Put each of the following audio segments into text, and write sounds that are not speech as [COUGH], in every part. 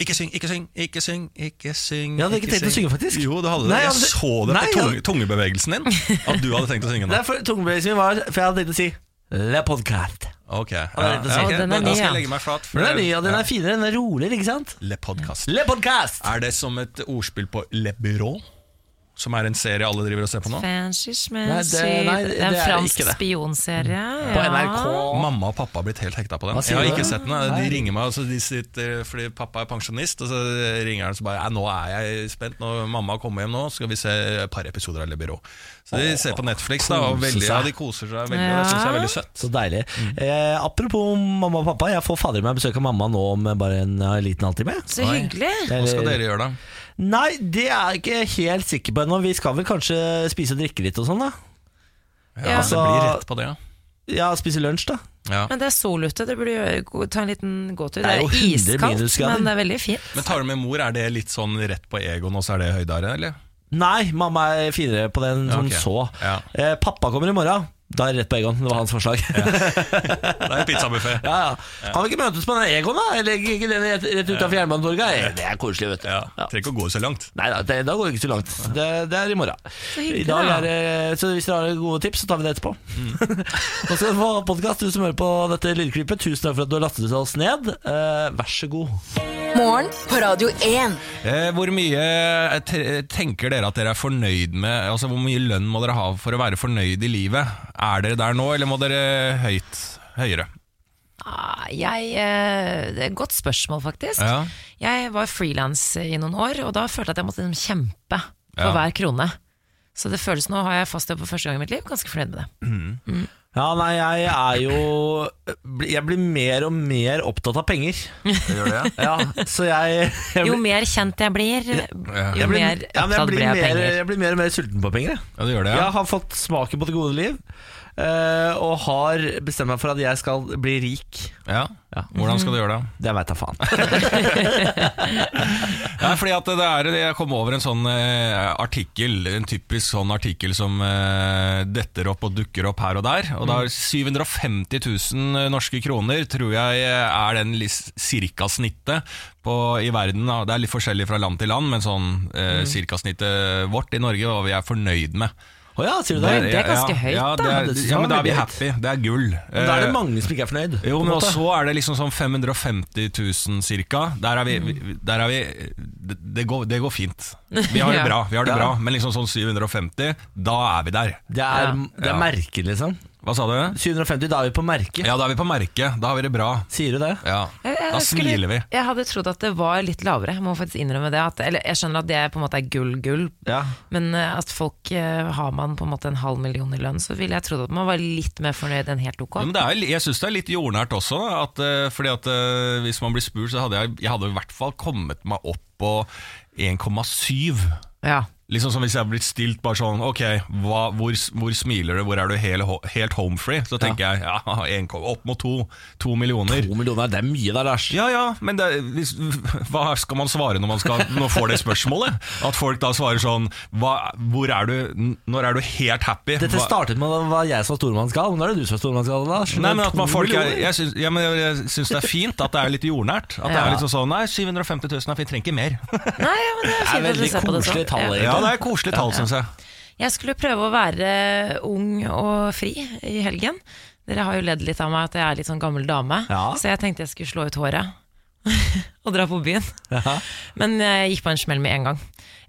Ikke syng, ikke syng, ikke syng, ikke syng. Jeg hadde ikke ikke tenkt å synge, faktisk. Jo, du hadde det. Nei, jeg jeg hadde- så det Nei, på tunge, hadde- tungebevegelsen din. At du hadde tenkt å synge Det [LAUGHS] nå. er for tungebevegelsen min var For jeg hadde tenkt å si Le podcast. Ok, ja, ja, ok, den er ny, skal ja. jeg legge meg flat. for Den er ny, og den er finere, den er roligere, ikke sant? Le podcast. Le podcast. Er det som et ordspill på Le Bureau? Som er en serie alle driver og ser på nå? Fancy schmancy det- nei, Det det er en fransk spionserie. På ja. NRK. Mamma og pappa har blitt helt hekta på den. Jeg har ikke sett den. De ringer meg, de sitter, fordi pappa er pensjonist. Og så ringer han så bare 'Nå er jeg spent. Når mamma kommer hjem nå, skal vi se et par episoder av Le Byrå. Så de ser på Netflix, da, og veldig, ja, de koser seg veldig. Og det syns jeg er veldig søtt. Så deilig. Mm. Eh, apropos mamma og pappa, jeg får fader meg besøk av mamma nå om bare en ja, liten halvtime. Så hyggelig. Hva skal dere gjøre, da? Nei, det er jeg ikke helt sikker på ennå. Vi skal vel kanskje spise og drikke litt og sånn, da. Ja, altså, Det blir rett på det, ja. Ja, spise lunsj, da. ja. Men det er sol ute, du burde jo ta en liten gåtur. Det er jo 100 iskaldt, men det er veldig fint. Men tar du med mor, er det litt sånn rett på egoen, og så er det høydere, eller? Nei, mamma er finere på den Ja, som så. Ja. Eh, pappa kommer i morgen. Da er det rett på Egon. Det var hans forslag. Det er pizzabuffé. [LAUGHS] ja, ja. Kan vi ikke møtes på den Egon, da? Eller ikke den rett, rett utenfor Jernbanetorget? Det er koselig, vet du. Ja. Trenger ikke å gå så langt. Nei da, det, da går det ikke så langt. Det, det er i morgen. hyggelig, I dag er så hvis dere har gode tips, så tar vi det etterpå. Mm. Nå skal du få podkast, du som hører på dette lydklippet. Tusen takk for at du har lastet oss ned. Uh, vær så god. Morgen på Radio 1. Eh, hvor mye eh, tenker dere at dere er fornøyd med Altså Hvor mye lønn må dere ha for å være fornøyd i livet? Er dere der nå, eller må dere høyt, høyere? Ah, Jeg, eh, det er et godt spørsmål, faktisk. Ja. Jeg var frilans i noen år, og da følte jeg at jeg måtte liksom kjempe for Ja. hver krone. Så det føles nå har jeg fast jobb for første gang i mitt liv. Ganske fornøyd med det. Ja, nei, jeg er jo Jeg blir mer og mer opptatt av penger. Gjør det? Ja, så jeg, jeg Jo mer kjent jeg blir, jo jeg blir, mer ja, jeg opptatt blir blir jeg av mer, penger. jeg blir mer og mer sulten på penger. Ja, du gjør det, ja? Jeg har fått smaken på det gode liv, og har bestemt meg for at jeg skal bli rik. ja. Ja. Hvordan skal du gjøre det? Det veit jeg faen. [LAUGHS] Ja, fordi at det er, Jeg kom over en sånn eh, artikkel, en typisk sånn artikkel som eh, detter opp og dukker opp her og der. Og da er 750 000 norske kroner tror jeg er den cirkasnittet snittet på, i verden. Det er litt forskjellig fra land til land, men sånn eh, cirka snittet vårt i Norge, hva vi er fornøyd med. Å ja, sier du det? det er ganske høyt, ja, da. det er, ja, men da er vi happy. Det er gull. Men da er det Eh, mange som ikke er fornøyd. jo, men måte. så er det liksom sånn 550 000 cirka. Der er vi, vi- der er vi det, går, det går fint. Vi har det [LAUGHS] bra, vi har det Ja. bra. Men liksom sånn 750, da er vi der. Det er, Ja. det er merkelig, liksom. Hva sa du? 750, da er vi på merket. Ja, da er vi på merket. Da har vi det bra. Sier du det? Ja. Jeg- jeg Da skulle- smiler vi. Jeg hadde trodd at det var litt lavere. Jeg må faktisk innrømme det. At, eller jeg skjønner at det på en måte er gull-gull, Ja. men eh, at folk eh, har man på en måte en halv million i lønn, så ville jeg trodd at man var litt mer fornøyd enn helt ok. Men det er, jeg syns det er litt jordnært også. At, eh, fordi at Hvis man blir spurt, så hadde jeg, jeg hadde i hvert fall kommet meg opp på 1,7. Ja. Liksom som Hvis jeg har blitt stilt bare sånn Ok, hva, hvor, hvor smiler du? Hvor er du helt, helt home free? Så tenker jeg ja, en, opp mot to, to millioner. To millioner, det er mye der, Lars. Ja ja, men det, hvis, hva skal man svare når man, skal, når man får det spørsmålet? At folk da svarer sånn hva, hvor er du, Når er du helt happy? Dette Hva- startet med at det var jeg som var stormannsgal. Nå er det du som er stormannsgal, Lars. Nei, men at man, folk jeg, jeg, syns, ja, men jeg, jeg syns det er fint at det er litt jordnært. At det er liksom sånn Nei, 750 000 er fint, trenger ikke mer. Nei, ja, men det er Det er fint at du veldig ser på det koselig sånn. tall, Ja. Det er koselig tall, syns jeg. Jeg skulle prøve å være ung og fri i helgen. Dere har jo ledd litt av meg at jeg er litt sånn gammel dame, Ja. så jeg tenkte jeg skulle slå ut håret [LAUGHS] og dra på byen. Ja. Men jeg gikk på en smell med en gang.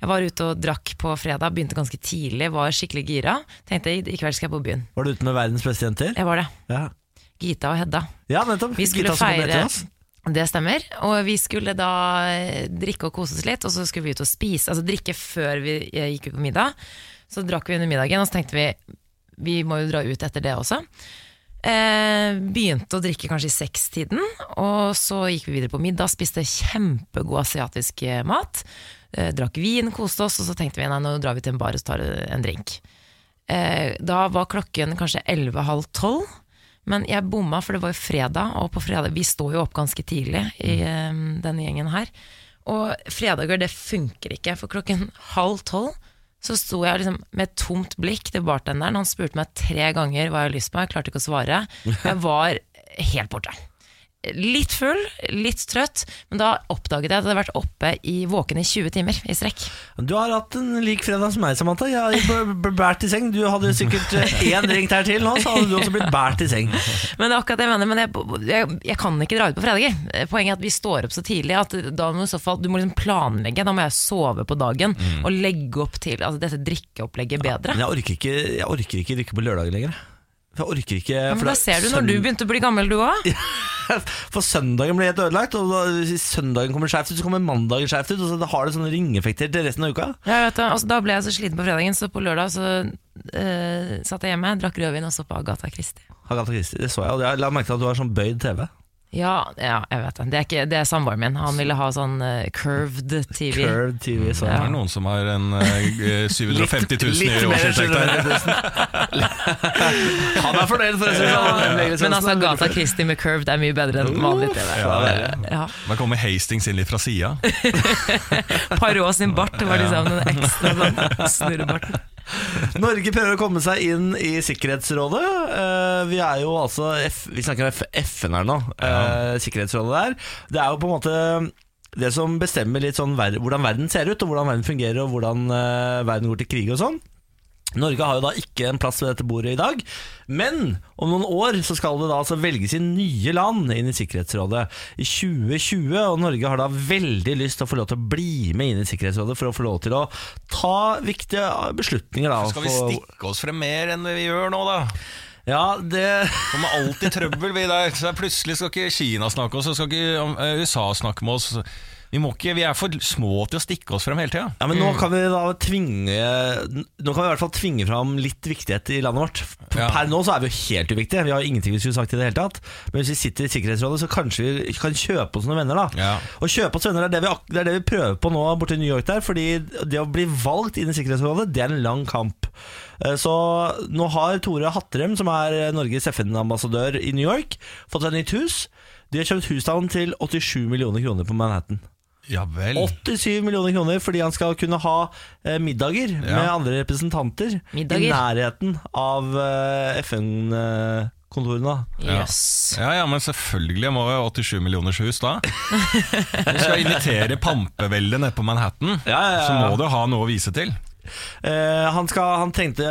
Jeg var ute og drakk på fredag, begynte ganske tidlig, var skikkelig gira. Tenkte i i kveld skal jeg på byen. Var du ute med verdens beste jenter? Jeg var det. Ja, Gita og Hedda. ja nettopp. Vi skulle Gita som feire oss. Det stemmer. Og vi skulle da eh, drikke og kose oss litt, og så skulle vi ut og spise. Altså drikke før vi eh, gikk ut på middag. Så drakk vi under middagen, og så tenkte vi vi må jo dra ut etter det også. Eh, begynte å drikke kanskje i sekstiden, og så gikk vi videre på middag, spiste kjempegod asiatisk eh, mat. Eh, drakk vin, koste oss, og så tenkte vi nei, nå drar vi til en bar og tar en drink. Eh, da var klokken kanskje 11.30 12. Men jeg bomma, for det var jo fredag, og på fredag Vi står jo opp ganske tidlig i eh, denne gjengen her. Og fredager, det funker ikke, for klokken halv tolv så sto jeg liksom med tomt blikk til bartenderen. Han spurte meg tre ganger hva jeg har lyst på, jeg klarte ikke å svare. [LAUGHS] Jeg var helt borte. Litt full, litt trøtt, men da oppdaget jeg at jeg hadde vært oppe i våken i 20 timer i strekk. Du har hatt en lik fredag som meg, Samantha. Jeg ble båret i seng. Du hadde sikkert eh, [LAUGHS] én drink her til nå, så hadde du også blitt båret i seng. Men det er akkurat det jeg mener, men jeg, jeg, jeg kan ikke dra ut på fredager. Poenget er at vi står opp så tidlig at da må du, i så fall, du må liksom planlegge. Da må jeg sove på dagen og legge opp til altså, dette drikkeopplegget bedre. Men jeg orker ikke, jeg orker ikke drikke på lørdager lenger. Jeg orker ikke Ja, men da ser du når du begynte å bli gammel, du òg. For søndagen blir helt ødelagt, og da, søndagen kommer skjevt ut, så kommer mandagen skjevt ut, og så har det sånne ringeffekter til resten av uka. Ja, vet du, altså, da ble jeg så sliten på fredagen, så på lørdag så uh, satt jeg hjemme, drakk rødvin og så på Agatha Christie. Agatha Christie, det så jeg, og jeg la merke til at du har sånn bøyd TV. Ja, ja, jeg vet det. Det er, ikke, det er samboeren min. Han ville ha sånn uh, curved TV. Curved TV, så Det er noen som har en uh, 750 000 i Litt årsinntekt der. Han er fornøyd, for å si det sånn. Men altså, Gata Christie med curved er mye bedre enn vanlig TV. Ja, Ja. Da kommer Hastings inn litt fra sida. [LAUGHS] Parot sin bart var liksom den ekstra sånn snurrebarten. Norge prøver å komme seg inn i Sikkerhetsrådet. Eh, vi er jo altså F Vi snakker om FN her nå. Ja. Sikkerhetsrådet der. Det er jo på en måte det som bestemmer litt sånn ver hvordan verden ser ut, og hvordan verden fungerer, og hvordan eh, verden går til krig og sånn. Norge har jo da ikke en plass ved dette bordet i dag, men om noen år så skal det da altså velges inn nye land inn i Sikkerhetsrådet i 2020, og Norge har da veldig lyst til å få lov til å bli med inn i Sikkerhetsrådet for å få lov til å ta viktige beslutninger. da. Skal vi stikke oss frem mer enn vi gjør nå, da? Ja, det Kommer alltid trøbbel, vi der. Så plutselig skal ikke Kina snakke med oss, så skal ikke eh, USA snakke med oss. Vi, må ikke, vi er for små til å stikke oss frem hele tida. Ja, men nå kan vi da tvinge Nå kan vi i hvert fall tvinge fram litt viktighet i landet vårt. Ja. Per nå så er vi jo helt uviktige. Vi har ingenting vi skulle sagt i det hele tatt. Men hvis vi sitter i Sikkerhetsrådet, så kanskje vi kan kjøpe oss noen venner, da. Ja. Og kjøpe oss venner er det, vi, det er det vi prøver på nå borte i New York der. Fordi det å bli valgt inn i Sikkerhetsrådet, det er en lang kamp. Eh, Så nå har Tore Hattrem, som er Norges FN-ambassadør i New York, fått seg nytt hus. De har kjøpt husstanden til 87 millioner kroner på Manhattan. Ja vel. 87 millioner kroner fordi han skal kunne ha eh, middager med andre representanter Middager? i nærheten av eh, FN-kontorene. Yes. Ja, ja, men selvfølgelig må jo 87 millioners hus da. Du skal invitere [LAUGHS] pampeveldet nede på Manhattan, Ja, ja, ja. så må du ha noe å vise til. Eh, han, skal, han trengte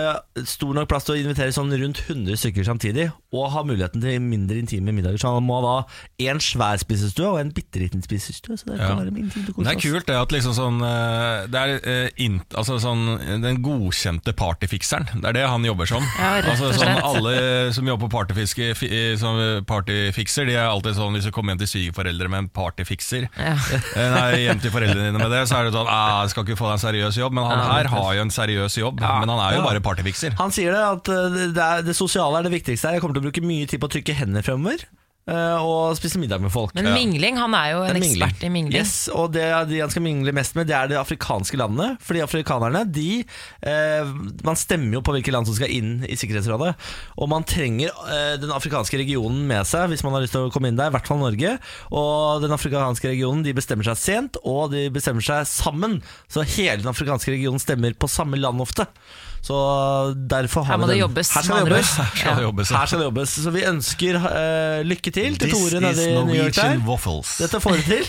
stor nok plass til å invitere sånn rundt 100 stykker samtidig, og ha muligheten til mindre intime middager. Så han må ha én en svær spisestue og en bitte liten spisestue. Så det Ja. kan være intimt Det er kult det at liksom sånn eh, Det er eh, in, altså sånn den godkjente partyfikseren. Det er det han jobber som. Ja, altså sånn. Alle som jobber på partyfiske, som partyfikser, de er alltid sånn hvis du kommer hjem til svigerforeldre med en partyfikser Ja. Nei, hjem til foreldrene dine med det, så er det sånn ah, 'Jeg skal ikke få deg en seriøs jobb', men han her har jo en seriøs jobb. Men han er jo Ja. bare partyfikser. Han sier det at eh, det, er, det sosiale er det viktigste her. Jeg kommer til å bruke mye tid på å trykke hender fremover. Eh, Og spise middag med folk. Men mingling, han er jo en En ekspert i mingling. Yes, og det de han skal mingle mest med, det er de afrikanske landene. Fordi afrikanerne, de eh, Man stemmer jo på hvilke land som skal inn i Sikkerhetsrådet. Og man trenger eh, den afrikanske regionen med seg hvis man har lyst til å komme inn der, i hvert fall Norge. Og den afrikanske regionen de bestemmer seg sent, og de bestemmer seg sammen. Så hele den afrikanske regionen stemmer på samme land ofte. Så derfor har Her må vi det den. jobbes, Her skal det jobbes. Her skal det jobbes. Her skal det jobbes. Så vi ønsker uh, lykke til til This Tore nede i New York der. Waffles. Dette får vi til.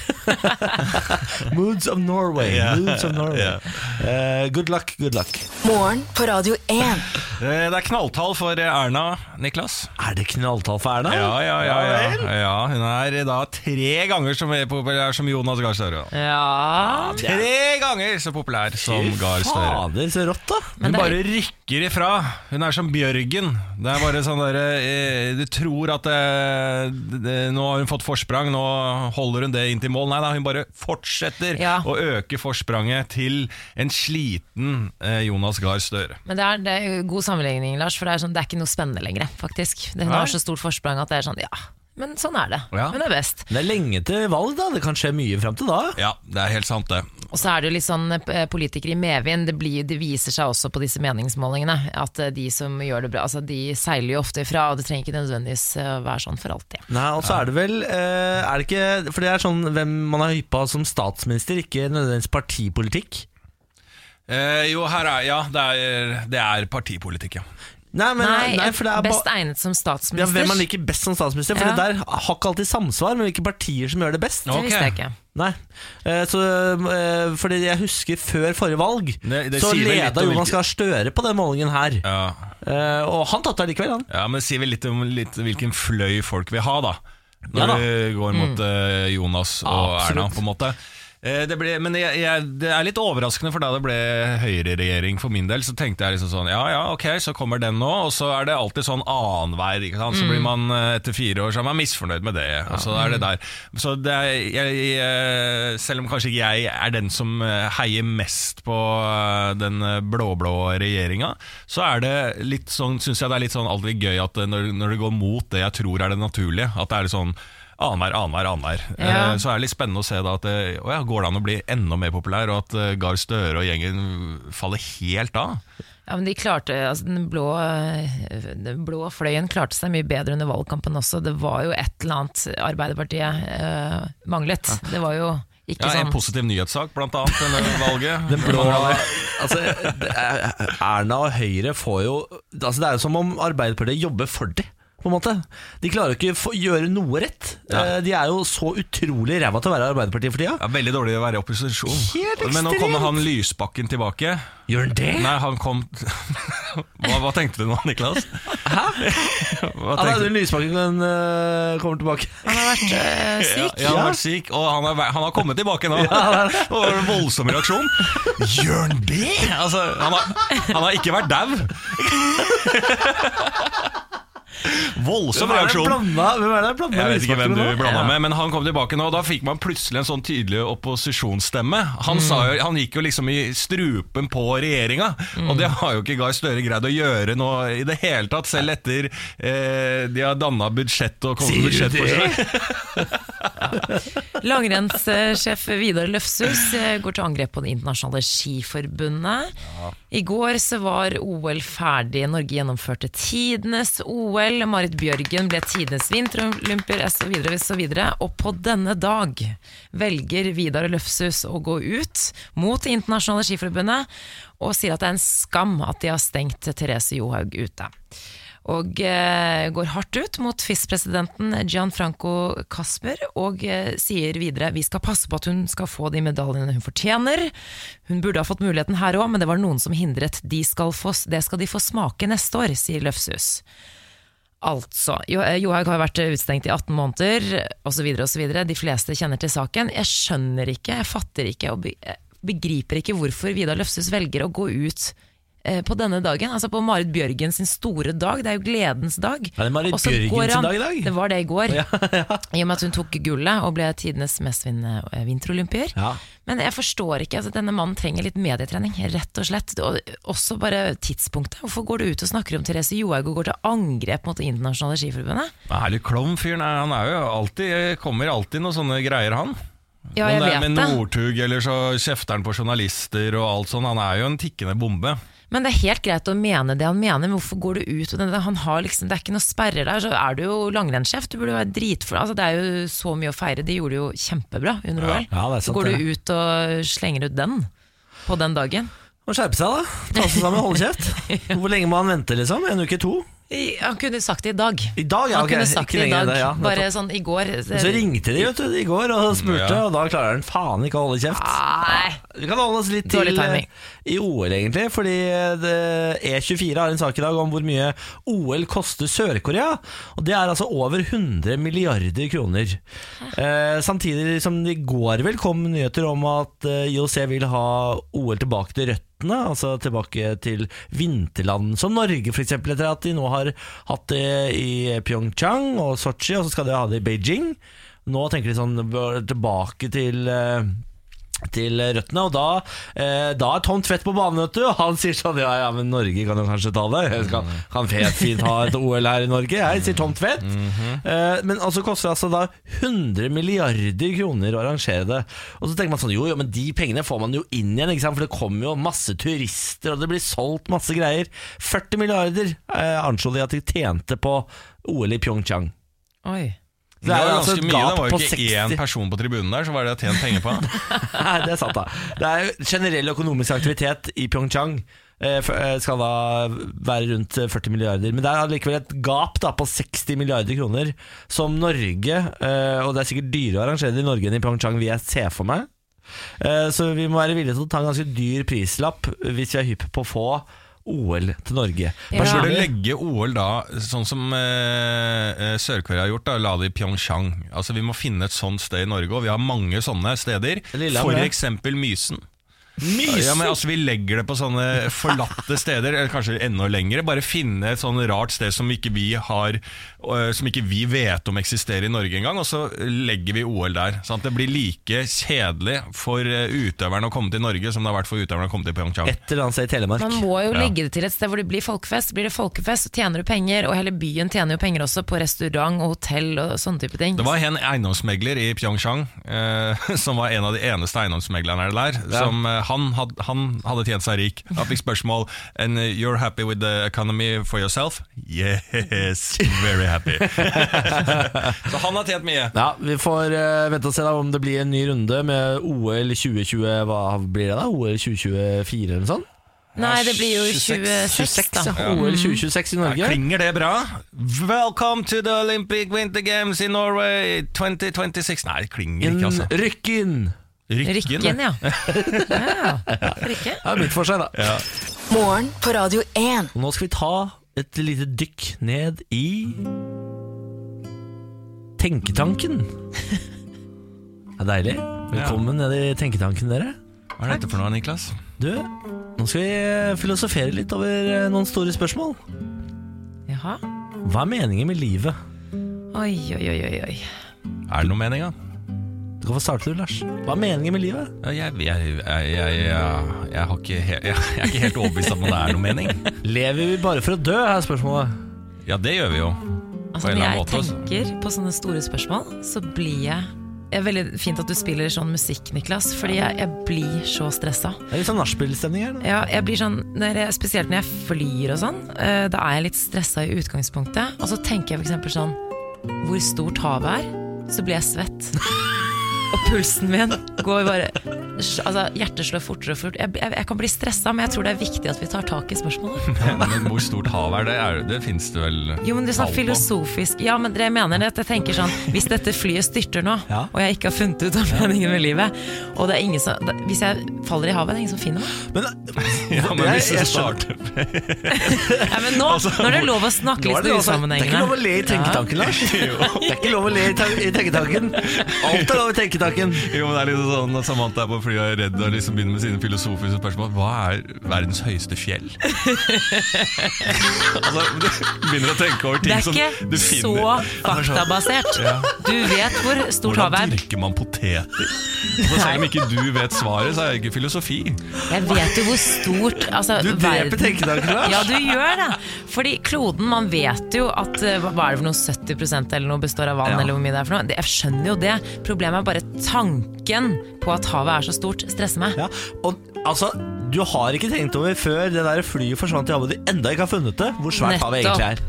[LAUGHS] Moods of Norway. Yeah. Moods of Norway. Yeah. Uh, good luck, good luck. Morgen på Radio 1. Eh, Det er knalltall for Erna, Niklas. Er det knalltall for Erna? Ja, ja, ja, ja, ja. Hun er da tre ganger så populær som Jonas Gahr Støre. Ja, Tre ganger så populær som Gahr Støre. Fader, så rått, da. Hun Men det er- bare rykker ifra. Hun er som Bjørgen. Det er bare sånn derre eh, Du tror at det, det, nå har hun fått forsprang, nå holder hun det inn til mål. Nei da, hun bare fortsetter Ja. å øke forspranget til en sliten eh, Jonas Gahr Støre. men det er, det er god sammenligning, Lars, for det er, sånn, det er ikke noe spennende lenger, faktisk. Hun har så stort forsprang at det er sånn, ja, men sånn er det. Ja. Hun er best. Det er lenge til valg, da. Det kan skje mye fram til da. Ja, det er helt sant, det. Og så er det jo litt sånn eh, politikere i medvind, det, blir, det viser seg også på disse meningsmålingene, at eh, de som gjør det bra, altså de seiler jo ofte ifra, og det trenger ikke nødvendigvis eh, være sånn for alltid. Nei, og så er det vel Er det ikke For det er sånn hvem man har hyppa som statsminister, ikke nødvendigvis partipolitikk. Eh, jo, her er Ja, det er, det er partipolitikk, ja. Nei, men, Nei, nei, for det er best ba- egnet som statsminister. ja, hvem man liker best som statsminister. For Ja. det der har ikke alltid samsvar med hvilke partier som gjør det best. Det visste jeg ikke. Nei, eh, så eh, Fordi jeg husker før forrige valg Det- det Så leda Jonas Gahr Støre på den målingen her Ja. Eh, Og han tapte likevel, han Ja, men det sier vel litt om litt, hvilken fløy folk vil ha, da. Når Ja da. vi går mot mm. Jonas og Absolutt. Erna, på en måte. Eh, det ble, men jeg, jeg, det er litt overraskende, for da det ble høyreregjering for min del, så tenkte jeg liksom sånn Ja ja, ok, så kommer den nå, og så er det alltid sånn annenhver. Så blir man eh, etter fire år så er man misfornøyd med det, og så er det der. Så det er, jeg, selv om kanskje ikke jeg er den som eh, heier mest på den blå-blå regjeringa, så er det litt sånn, syns jeg det er litt sånn aldri gøy at når, når det går mot det jeg tror er det naturlige, at det er litt sånn Annenhver, annenhver, annenhver. Ja. Eh, Så er det litt spennende å se da at det å ja, går det an å bli enda mer populær, og at eh, Gahr Støre og gjengen faller helt av. Ja, men de klarte, altså den, blå, den blå fløyen klarte seg mye bedre under valgkampen også. Det var jo et eller annet Arbeiderpartiet eh, manglet. Det var jo ikke Ja, En sånn positiv nyhetssak, blant annet, under [LAUGHS] valget. Den blå altså, er- Erna og Høyre får jo altså, Det er jo som om Arbeiderpartiet jobber for det på en måte. De klarer ikke å gjøre noe rett. Ja. Eh, De er jo så utrolig ræva til å være Arbeiderpartiet for tida. Ja, veldig dårlig å være i opposisjon. Helt Men nå kommer han Lysbakken tilbake. Gjør han det? Nei, han kom [LAUGHS] hva, hva tenkte du nå, Niklas? Hæ? [LAUGHS] Hva Ja, tenkte Audun Lysbakken eh, kommer tilbake. Han har vært [LAUGHS] uh, syk. Ja, han har vært syk, og han har, han har kommet tilbake nå. Det var en voldsom reaksjon. Gjør han det?! Altså, han, har, han har ikke vært dau. Voldsom reaksjon. blanda- hvem er det blanda Jeg vet ikke hvem du blanda med, men han kom tilbake nå. Og da fikk man plutselig en sånn tydelig opposisjonsstemme. Han, Mm. sa han gikk jo liksom i strupen på regjeringa, Mm. og det har jo ikke Gahr Støre greid å gjøre nå i det hele tatt, selv etter eh, de har danna budsjett og kommet med budsjettforslag. [LAUGHS] Langrennssjef Vidar Løfshus eh, går til angrep på Det internasjonale skiforbundet. I går så var OL ferdig. Norge gjennomførte tidenes OL. Marit Bjørgen ble tidenes vinterolympier osv. Og, og på denne dag velger Vidar Løfshus å gå ut mot Det internasjonale skiforbundet og sier at det er en skam at de har stengt Therese Johaug ute og eh, går hardt ut mot FIS-presidenten Gianfranco Casper og eh, sier videre vi skal passe på at hun skal få de medaljene hun fortjener. Hun burde ha fått muligheten her òg, men det var noen som hindret. De skal få, det skal de få smake neste år, sier Løfshus. Altså, eh, Johaug har vært utstengt i 18 måneder osv. osv. De fleste kjenner til saken. Jeg skjønner ikke, jeg fatter ikke og begriper ikke hvorfor Vidar Løfshus velger å gå ut på denne dagen, altså på Marit Bjørgen sin store dag. Det er jo gledens dag. Er det Marit Bjørgen sin dag i dag? Det var det i går. [LAUGHS] I og med at hun tok gullet og ble tidenes mestvinnende eh, vinterolympier. Ja. Men jeg forstår ikke, altså denne mannen trenger litt medietrening, rett og slett. Og også bare tidspunktet. Hvorfor går du ut og snakker om Therese Johaug og går til angrep mot Det internasjonale skiforbundet? Herlig er litt klovn-fyren. Han er jo alltid, kommer alltid noen sånne greier, han. Ja, jeg Om det er med. Northug, eller så kjefter han på journalister og alt sånn. Han er jo en tikkende bombe. Men det er helt greit å mene det han mener, men hvorfor går du ut? med det, han har liksom, det er ikke noe sperrer der, så er du jo langrennssjef. Du burde jo være dritfull. Altså, det er jo så mye å feire. De gjorde det jo kjempebra under OL. Ja, er så går du ut og slenger ut den på den dagen. Må skjerpe seg, da. Ta seg sammen, holde kjeft. [LAUGHS] Hvor lenge må han vente, liksom? En uke, to? I- Han kunne sagt det i dag. I dag, ja. Han ok. kunne sagt Ikke det i lenger dag. det, ja. Bare sånn i går. Så ringte de vet du, i går og spurte, Ja. og da klarer han faen ikke å holde kjeft. Nei. Vi kan holde oss litt Dårlig til timing. eh, i OL, egentlig. Fordi det, E24 har en sak i dag om hvor mye OL koster Sør-Korea. Og det er altså over 100 milliarder kroner. Eh, samtidig som det i går vel kom nyheter om at eh, IOC vil ha OL tilbake til røttene. Altså tilbake til vinterland som Norge, f.eks. Etter at de nå har hatt det i Pyeongchang og Sotsji, og så skal de ha det i Beijing. Nå tenker de sånn tilbake til eh, til røttene, og da, eh, da er Tom Tvedt på banen, vet du, og han sier sånn Ja, ja, men Norge kan jo kanskje ta det. Jeg skal, kan fet, fint ha et OL her i Norge, jeg, sier Tom Tvedt. eh, men altså koster det altså da 100 milliarder kroner å arrangere det. Og så tenker man sånn Jo, jo, men de pengene får man jo inn igjen, ikke sant? for det kommer jo masse turister, og det blir solgt masse greier. 40 milliarder eh, anslo de at de tjente på OL i Pyeongchang. Oi. Det er var er altså et mye. Det var jo ikke 60 én person på tribunen der, så var det jeg har tjent penger på. [LAUGHS] Nei, det er sant da Det er jo generell økonomisk aktivitet i Pyeongchang eh, eh, Skal da være rundt eh, 40 milliarder Men det er likevel et gap da på 60 milliarder kroner Som Norge eh, Og det er sikkert dyrere å arrangere det i Norge enn i Pyeongchang Vil jeg se for meg Eh, Så vi må være villige til å ta en ganske dyr prislapp Hvis vi er hypp på å få OL til Norge Ja. skal du legge OL da, sånn som eh, eh, Sør-Korea har gjort, da, la det i Pyeongchang. Altså Vi må finne et sånt sted i Norge, og vi har mange sånne steder. F.eks. Mysen. Mysen! Ja, men altså Vi legger det på sånne forlatte steder, eller kanskje enda lengre. Bare finne et sånn rart sted som ikke vi har Som ikke vi vet om eksisterer i Norge engang, og så legger vi OL der. Sånn at det blir like kjedelig for øh, utøverne å komme til Norge som det har vært for utøverne å komme til Pyeongchang. Et eller annet sted i Telemark Man må jo legge det til et sted hvor det blir folkefest. Blir det folkefest, tjener du penger, og hele byen tjener jo penger også på restaurant og hotell og sånne type ting. Det var en eiendomsmegler i Pyeongchang eh, [LAUGHS] som var en av de eneste eiendomsmeglerne der. Som, eh, han, had, han hadde tjent seg rik. Han fikk spørsmål And you're happy with the economy for yourself? Yes, very happy. [LAUGHS] Så han har tjent mye. Ja, Vi får eh, vente og se da om det blir en ny runde med OL 2020 Hva blir det da? OL 2024 eller noe sånt? Nei, det blir jo 26, 26, da. ja. OL 2026 i Ja, Norge. klinger det bra? Welcome to the Olympic Winter Games in Norway 2026 Nei, det klinger ikke, altså. rykk! Rykken, Rykken, ja. ja. [LAUGHS] Hvorfor ikke? Det er mitt seg, da. Ja. Morgen på Radio 1. Nå skal vi ta et lite dykk ned i Tenketanken. [LAUGHS] Det er deilig. Velkommen ned i Tenketanken, dere. Hva er dette for noe, Niklas? Du, nå skal vi filosofere litt over eh, noen store spørsmål. Jaha. Hva er meningen med livet? Oi, oi, oi, oi, oi. Er det noe mening, da? Du kan få starte, du, Lars. Hva er meningen med livet? Jeg, jeg, jeg, jeg, jeg, jeg, har ikke he [LAUGHS] jeg, er ikke helt overbevist om at det er noen mening. Lever vi bare for å dø, er spørsmålet. Ja, det gjør vi jo. Altså, når jeg måte, tenker på sånne store spørsmål, så blir jeg det er veldig fint at du spiller sånn musikk, Niklas, fordi jeg, jeg blir så stressa. Det er litt sånn nachspiel-stemning her. Ja, jeg blir sånn, når jeg, Spesielt når jeg flyr og sånn, Uh, da er jeg litt stressa i utgangspunktet. Og så tenker jeg f.eks. sånn Hvor stort havet er, så blir jeg svett. [LAUGHS] Og pulsen min går bare Altså, Hjertet slår fortere og fortere. Jeg, jeg, jeg kan bli stressa, men jeg tror det er viktig at vi tar tak i spørsmålet. [LAUGHS] Men hvor stort hav er det? Er, det finnes det vel Jo, men det er sånn filosofisk Ja, men det jeg mener er at jeg tenker sånn Hvis dette flyet styrter nå, Ja. og jeg ikke har funnet ut av meningen med livet Og det er ingen som da- Hvis jeg faller i havet, det er ingen som finner meg. Men, Ja, men Jeg- hvis du starter [LAUGHS] Ja, men nå, altså, det er lov å snakke litt det, altså, det er ikke lov å le i tenketanken, Lars. [LAUGHS] Det er ikke lov å le i i tenketanken. Alt er lov i tenketanken. Jo, men det er litt sånn at Samantha er på flyet og er redd og liksom begynner med sine filosofiske spørsmål. Hva er verdens høyeste fjell? [LAUGHS] altså, Du begynner å tenke over ting som du finner. Det er ikke så faktabasert. faktabasert. Du vet hvor stort Hvordan havet er. dyrker man poteter? [LAUGHS] Og selv om ikke du vet svaret, så er det ikke filosofi. Jeg vet jo hvor stort altså, Du dreper tenketanken, Lars. Ja, du gjør det. Fordi kloden, man vet jo at eh, Hva er det for noe 70% eller noe består av vann, Ja. eller hvor mye det er for noe. Jeg skjønner jo det. Problemet er bare tanken på at havet er så stort, stresser meg. Ja, og altså, du har ikke tenkt over før det der flyet forsvant i havet du enda ikke har funnet det, hvor svært havet egentlig er.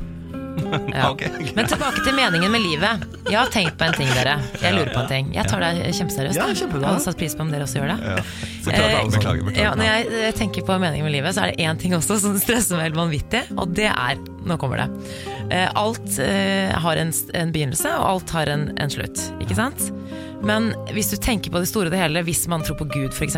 [LAUGHS] Ja. Men tilbake til meningen med livet. Jeg har tenkt på en ting, dere. Jeg lurer på en ting. Jeg tar det kjempeseriøst. Ja. Jeg hadde satt pris på om dere også gjør det. Så klart, Eh, beklager, beklager. Ja, når jeg eh, tenker på meningen med livet, så er det én ting også som [LAUGHS] stresser meg helt vanvittig, og det er Nå kommer det. Eh, Alt har en, en begynnelse, og alt har en, en slutt. Ikke sant? Men hvis du tenker på det store og det hele, hvis man tror på Gud f.eks.,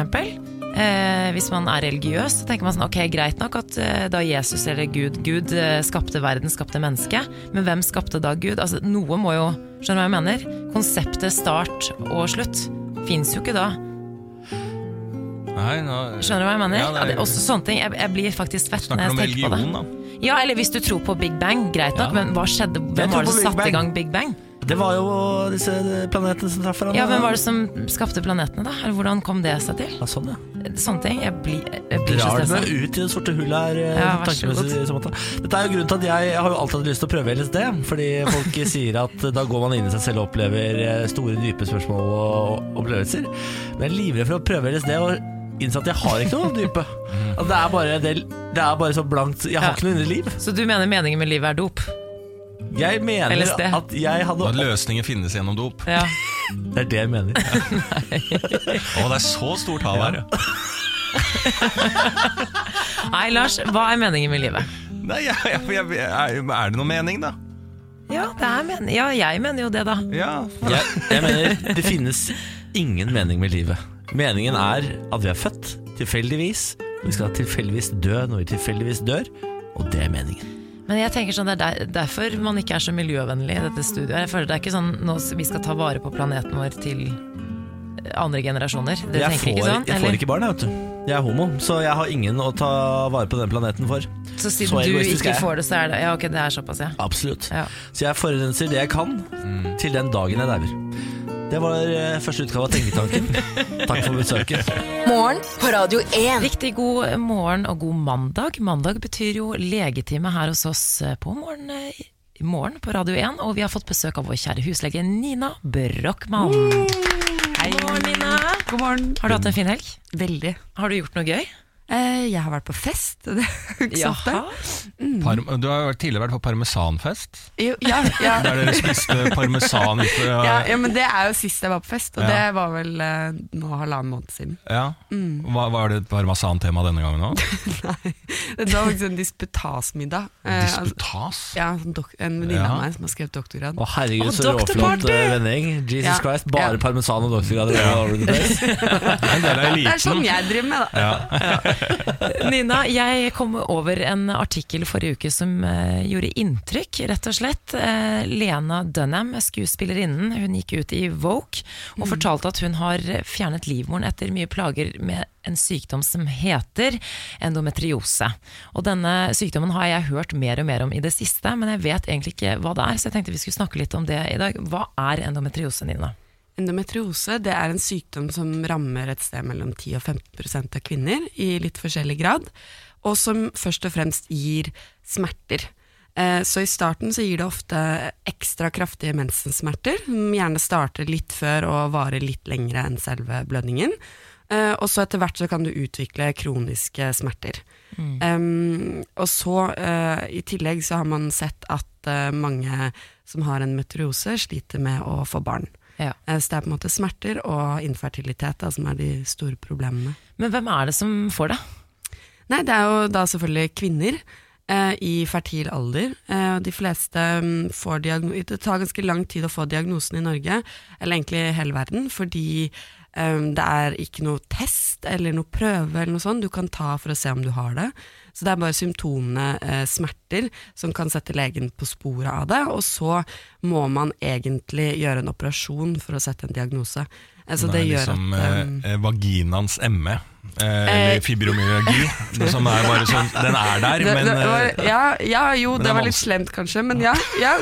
eh, hvis man er religiøs, så tenker man sånn Ok, greit nok at eh, da Jesus eller Gud Gud eh, skapte verden, skapte mennesket, men hvem skapte da Gud? Altså, noe må jo Skjønner du hva jeg mener? Konseptet start og slutt fins jo ikke da. Nei, nå, Skjønner du hva jeg mener? Ja, det også sånne ting. Jeg, jeg blir faktisk svett når om jeg tenker på det. religion, da? Ja, eller hvis du tror på Big Bang, greit nok, Ja. men hva skjedde? Hvem tror var det på som Big satte Bang. i gang Big Bang? Det var jo disse planetene som traff hverandre. Ja, Hvem var det som skapte planetene, da? Eller hvordan kom det seg til? Ja, sånn, ja. Sånne ting. Jeg blir, jeg blir så Drar det stressa. meg ut i det sorte hullet her. eh, Ja, vær så god Dette er jo grunnen til at jeg, har jo alltid hatt lyst til å prøve LSD. Fordi folk [LAUGHS] sier at da går man inn i seg selv og opplever eh, store, dype spørsmål og opplevelser. Men jeg er livredd for å prøve LSD og innse at jeg har ikke noe dype. [LAUGHS] Det, er bare, det, det er bare så blankt Jeg har Ja. ikke noe indre liv. Så du mener meningen med livet er dop? Jeg mener LSD. at jeg hadde At løsningen finnes gjennom dop. Ja. Det er det jeg mener. [LAUGHS] det er så stort hav her, ja. [LAUGHS] Nei, Lars, hva er meningen med livet? Nei, jeg, jeg, jeg, er, er det noe mening, da? Ja, det er men ja, jeg mener jo det, da. Ja. Jeg, jeg mener det finnes ingen mening med livet. Meningen er at vi er født tilfeldigvis. Vi skal tilfeldigvis dø når vi tilfeldigvis dør, og det er meningen. Men jeg tenker sånn, det er der, derfor man ikke er så miljøvennlig i dette studioet. Jeg føler Det er ikke sånn nå vi skal ta vare på planeten vår til andre generasjoner. Dere Jeg tenker får, ikke sånn? jeg får ikke barn, jeg, vet du. Jeg er homo, så jeg har ingen å ta vare på den planeten for. Så siden så du ikke jeg. får det, så er det Ja, ok, det er såpass, ja. Absolutt. ja. Så jeg forurenser det jeg kan, til den dagen jeg dauer. Det var eh, første utgave av Tenketanken. [LAUGHS] Takk for besøket. Morgen på Radio 1. Riktig god morgen og god mandag. Mandag betyr jo legetime her hos oss på morgen, eh, i morgen på Radio 1. Og vi har fått besøk av vår kjære huslege Nina Brochmann. Hei, Nina. God morgen. Har du hatt en fin helg? Veldig. Har du gjort noe gøy? Eh, jeg har vært på fest. [LAUGHS] Jo. Parm du har tidligere vært på parmesanfest, Jo, ja, ja. [LAUGHS] der dere spiste parmesan ute. Ja, ja, men det er jo sist jeg var på fest, og Ja. det var vel eh, nå halvannen måned siden. Ja. Hva, var det et parmesan-tema denne gangen òg? [LAUGHS] Det var faktisk en disputasmiddag. Eh, altså, Disputas? ja, en venninne Ja. av meg som har skrevet doktorgrad. Å herregud, så råflott eh, vending. Jesus Ja. Christ, bare Ja. parmesan og doktorgrad. Det er sånn jeg driver med, da. [LAUGHS] Nina, jeg kom over en artikkel forrige uke som uh, gjorde inntrykk, rett og slett. Uh, Lena Dunham, skuespillerinnen, hun gikk ut i Voke og fortalte at hun har fjernet livmoren etter mye plager med en sykdom som heter endometriose. Og denne sykdommen har jeg hørt mer og mer om i det siste, men jeg vet egentlig ikke hva det er, så jeg tenkte vi skulle snakke litt om det i dag. Hva er endometriose, Nina? Endometriose det er en sykdom som rammer et sted mellom 10 og 15% av kvinner i litt forskjellig grad, og som først og fremst gir smerter. Eh, Så i starten så gir det ofte ekstra kraftige mensensmerter, som gjerne starter litt før og varer litt lengre enn selve blødningen. Eh, Og så etter hvert så kan du utvikle kroniske smerter. Um, og så uh, i tillegg så har man sett at uh, mange som har en meteorose sliter med å få barn. Ja. Eh, Så det er på en måte smerter og infertilitet da, som er de store problemene. Men hvem er det som får det? Nei, det er jo da selvfølgelig kvinner eh, i fertil alder. Eh, de fleste mm, får diagno Det tar ganske lang tid å få diagnosen i Norge, eller egentlig i hele verden, fordi eh, det er ikke noe test eller noe prøve eller noe sånt du kan ta for å se om du har det. Så det er bare symptomene eh, smerter som kan sette legen på sporet av det, og så må man egentlig gjøre en operasjon for å sette en diagnose. Altså, det det er liksom at um, eh, eh, vaginans ME. Eh, eller Eh, fibromyalgi. [LAUGHS] Det som er bare sånn Den er der, men det var, eh, ja, ja, jo, men det det var litt slemt kanskje, men ja. ja.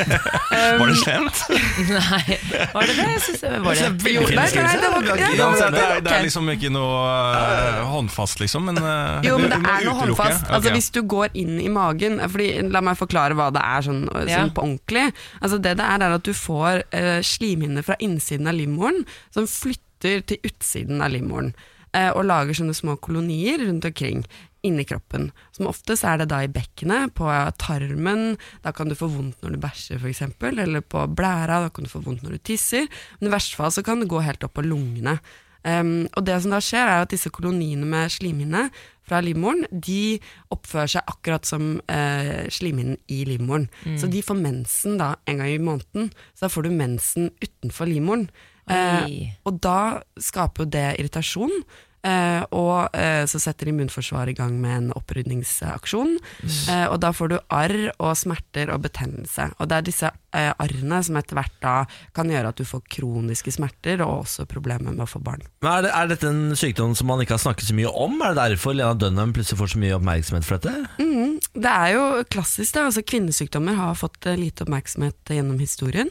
[LAUGHS] Var det slemt? [LAUGHS] Nei, var det det? Jeg synes det var det. Jo, nei, nei, det var, ja, det, var, det, er, det er liksom ikke noe uh, håndfast, liksom. Men, uh, Jo, men det er noe håndfast. Altså, okay. hvis du går inn i magen fordi, La meg forklare hva det er sånn, sånn på ordentlig. Altså, det det er, er at du får uh, slimhinner fra innsiden av livmoren som flytter til utsiden av livmoren. Eh, og lager sånne små kolonier rundt omkring inni kroppen. Som oftest er det da i bekkenet, på tarmen, da kan du få vondt når du bæsjer f.eks., eller på blæra, da kan du få vondt når du tisser. Men i verste fall så kan det gå helt opp på lungene. Um, og det som da skjer er at disse koloniene med slimhinne fra livmoren, de oppfører seg akkurat som uh, slimhinnen i livmoren. Så de får mensen da en gang i måneden. Så da får du mensen utenfor livmoren. Eh, og da skaper jo det irritasjon. Eh, og eh, så setter immunforsvaret i gang med en opprydningsaksjon. Eh, og da får du arr og smerter og betennelse. Og det er disse eh, arrene som etter hvert da kan gjøre at du får kroniske smerter og også problemer med å få barn. Men er, det, er dette en sykdom som man ikke har snakket så mye om? Er det derfor Lena Dunham plutselig får så mye oppmerksomhet for dette? Mm, det er jo klassisk, da. Altså, kvinnesykdommer har fått eh, lite oppmerksomhet gjennom historien.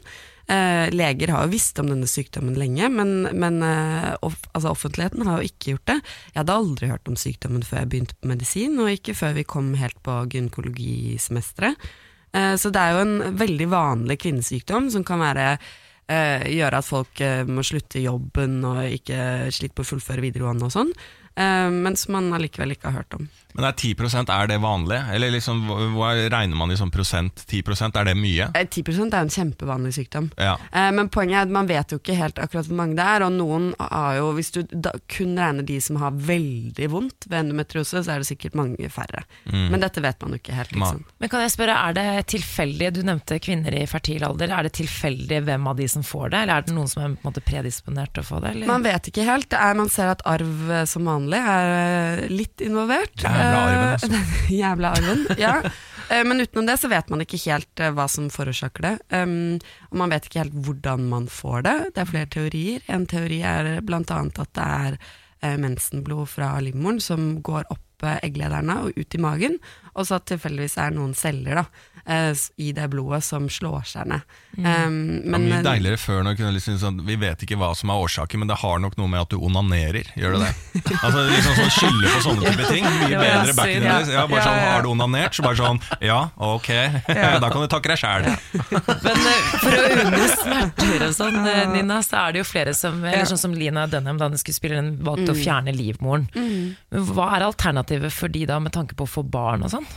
Eh, leger har jo visst om denne sykdommen lenge, men, men eh, off, altså, offentligheten har jo ikke gjort det. Jeg hadde aldri hørt om sykdommen før jeg begynte på medisin, og ikke før vi kom helt på gynekologisemesteret. Eh, så det er jo en veldig vanlig kvinnesykdom som kan være gjøre at folk må slutte i jobben og ikke sliter på å fullføre videregående og sånn. men som man allikevel ikke har hørt om. Men er 10% er det vanlig? Eller liksom, hva regner man i sånn prosent? 10% er det mye? Eh, 10 er en kjempevanlig sykdom. Ja. Eh, Men poenget er at man vet jo ikke helt akkurat hvor mange det er, og noen har jo, hvis du da kun regner de som har veldig vondt ved endometriose, så er det sikkert mange færre. Men dette vet man jo ikke helt. Liksom. Men kan jeg spørre, er det tilfeldig, du nevnte kvinner i fertil alder, er det tilfeldig hvem av de som får det, eller er det noen som er på en måte predisponert til å få det? Eller? Man vet ikke helt. Er, man ser at arv eh, som vanlig er eh, litt involvert. Jævla arven, altså. Eh, [LAUGHS] Jævla arven, ja. Eh, Men utenom det så vet man ikke helt eh, hva som forårsaker det. Um, og man vet ikke helt hvordan man får det. Det er flere teorier. En teori er bl.a. at det er eh, mensenblod fra livmoren som går opp eh, egglederne og ut i magen, og så at tilfeldigvis er noen celler da, eh, i det blodet som slår seg ned. Um, Det er mye eh, deiligere før når kunne liksom sånn, Vi vet ikke hva som er årsaken, men det har nok noe med at du onanerer. Gjør det det? [LAUGHS] Altså liksom sånn Skylde på sånne type ting. Mye bedre back in the days. Ja, bare sånn, ja, ja. Har du onanert? Så bare sånn Ja, ok. [LAUGHS] Da kan du takke deg sjæl. Men for å unne smerter og sånn, eh, Nina, så er det jo flere som Eller sånn som Lina Dunham, da hun skulle spille den, valgte å fjerne livmoren. Men Hva er alternativet for de da, med tanke på å få barn og sånn?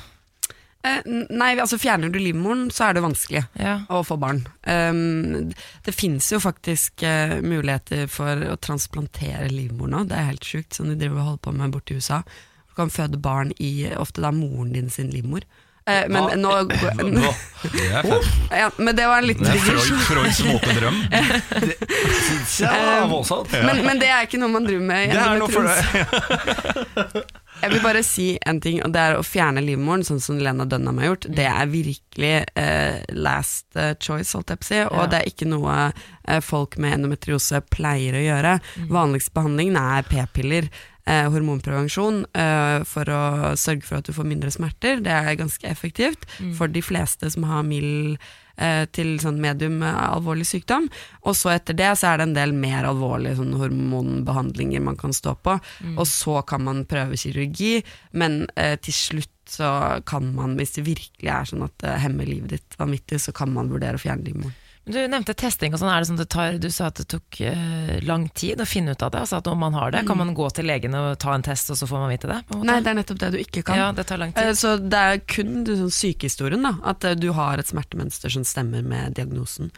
Eh, Nei, altså fjerner du livmoren, så er det vanskelig Ja. å få barn. Um, det finnes jo faktisk uh, muligheter for å transplantere livmor nå, det er helt sjukt, som de driver og holder på med borte i USA. Du kan føde barn i ofte da moren din sin livmor. Eh, men, Ja. [LAUGHS] nå, Det er oh, ja, men det var en liten Freud, digresjon. Freuds våte drøm. Syns voldsomt. Men, men det er ikke noe man driver med Det er noe for endometriose. [LAUGHS] Jeg vil bare si en ting, og det er å fjerne livmoren, sånn som Lena Dunham har gjort. Det er virkelig eh, last eh, choice, holdt jeg på å si, og Ja. det er ikke noe eh, folk med endometriose pleier å gjøre. Vanligste behandlingen er p-piller. Eh, hormonprevensjon eh, for å sørge for at du får mindre smerter. Det er ganske effektivt for de fleste som har mild til sånn medium eh, alvorlig sykdom. Og så etter det så er det en del mer alvorlige sånn hormonbehandlinger man kan stå på. Og så kan man prøve kirurgi, men eh, til slutt så kan man, hvis det virkelig er sånn at det hemmer livet ditt vanvittig, så kan man vurdere å fjerne livmoren. Du nevnte testing og sånn, er det sånn det tar, du sa at det tok uh, lang tid å finne ut av det, altså at om man har det, kan man gå til legen og ta en test og så får man vite det? Nei, det er nettopp det du ikke kan. Ja, det tar lang tid. Uh, Så det er kun sånn sykehistorien, da. At uh, du har et smertemønster som stemmer med diagnosen.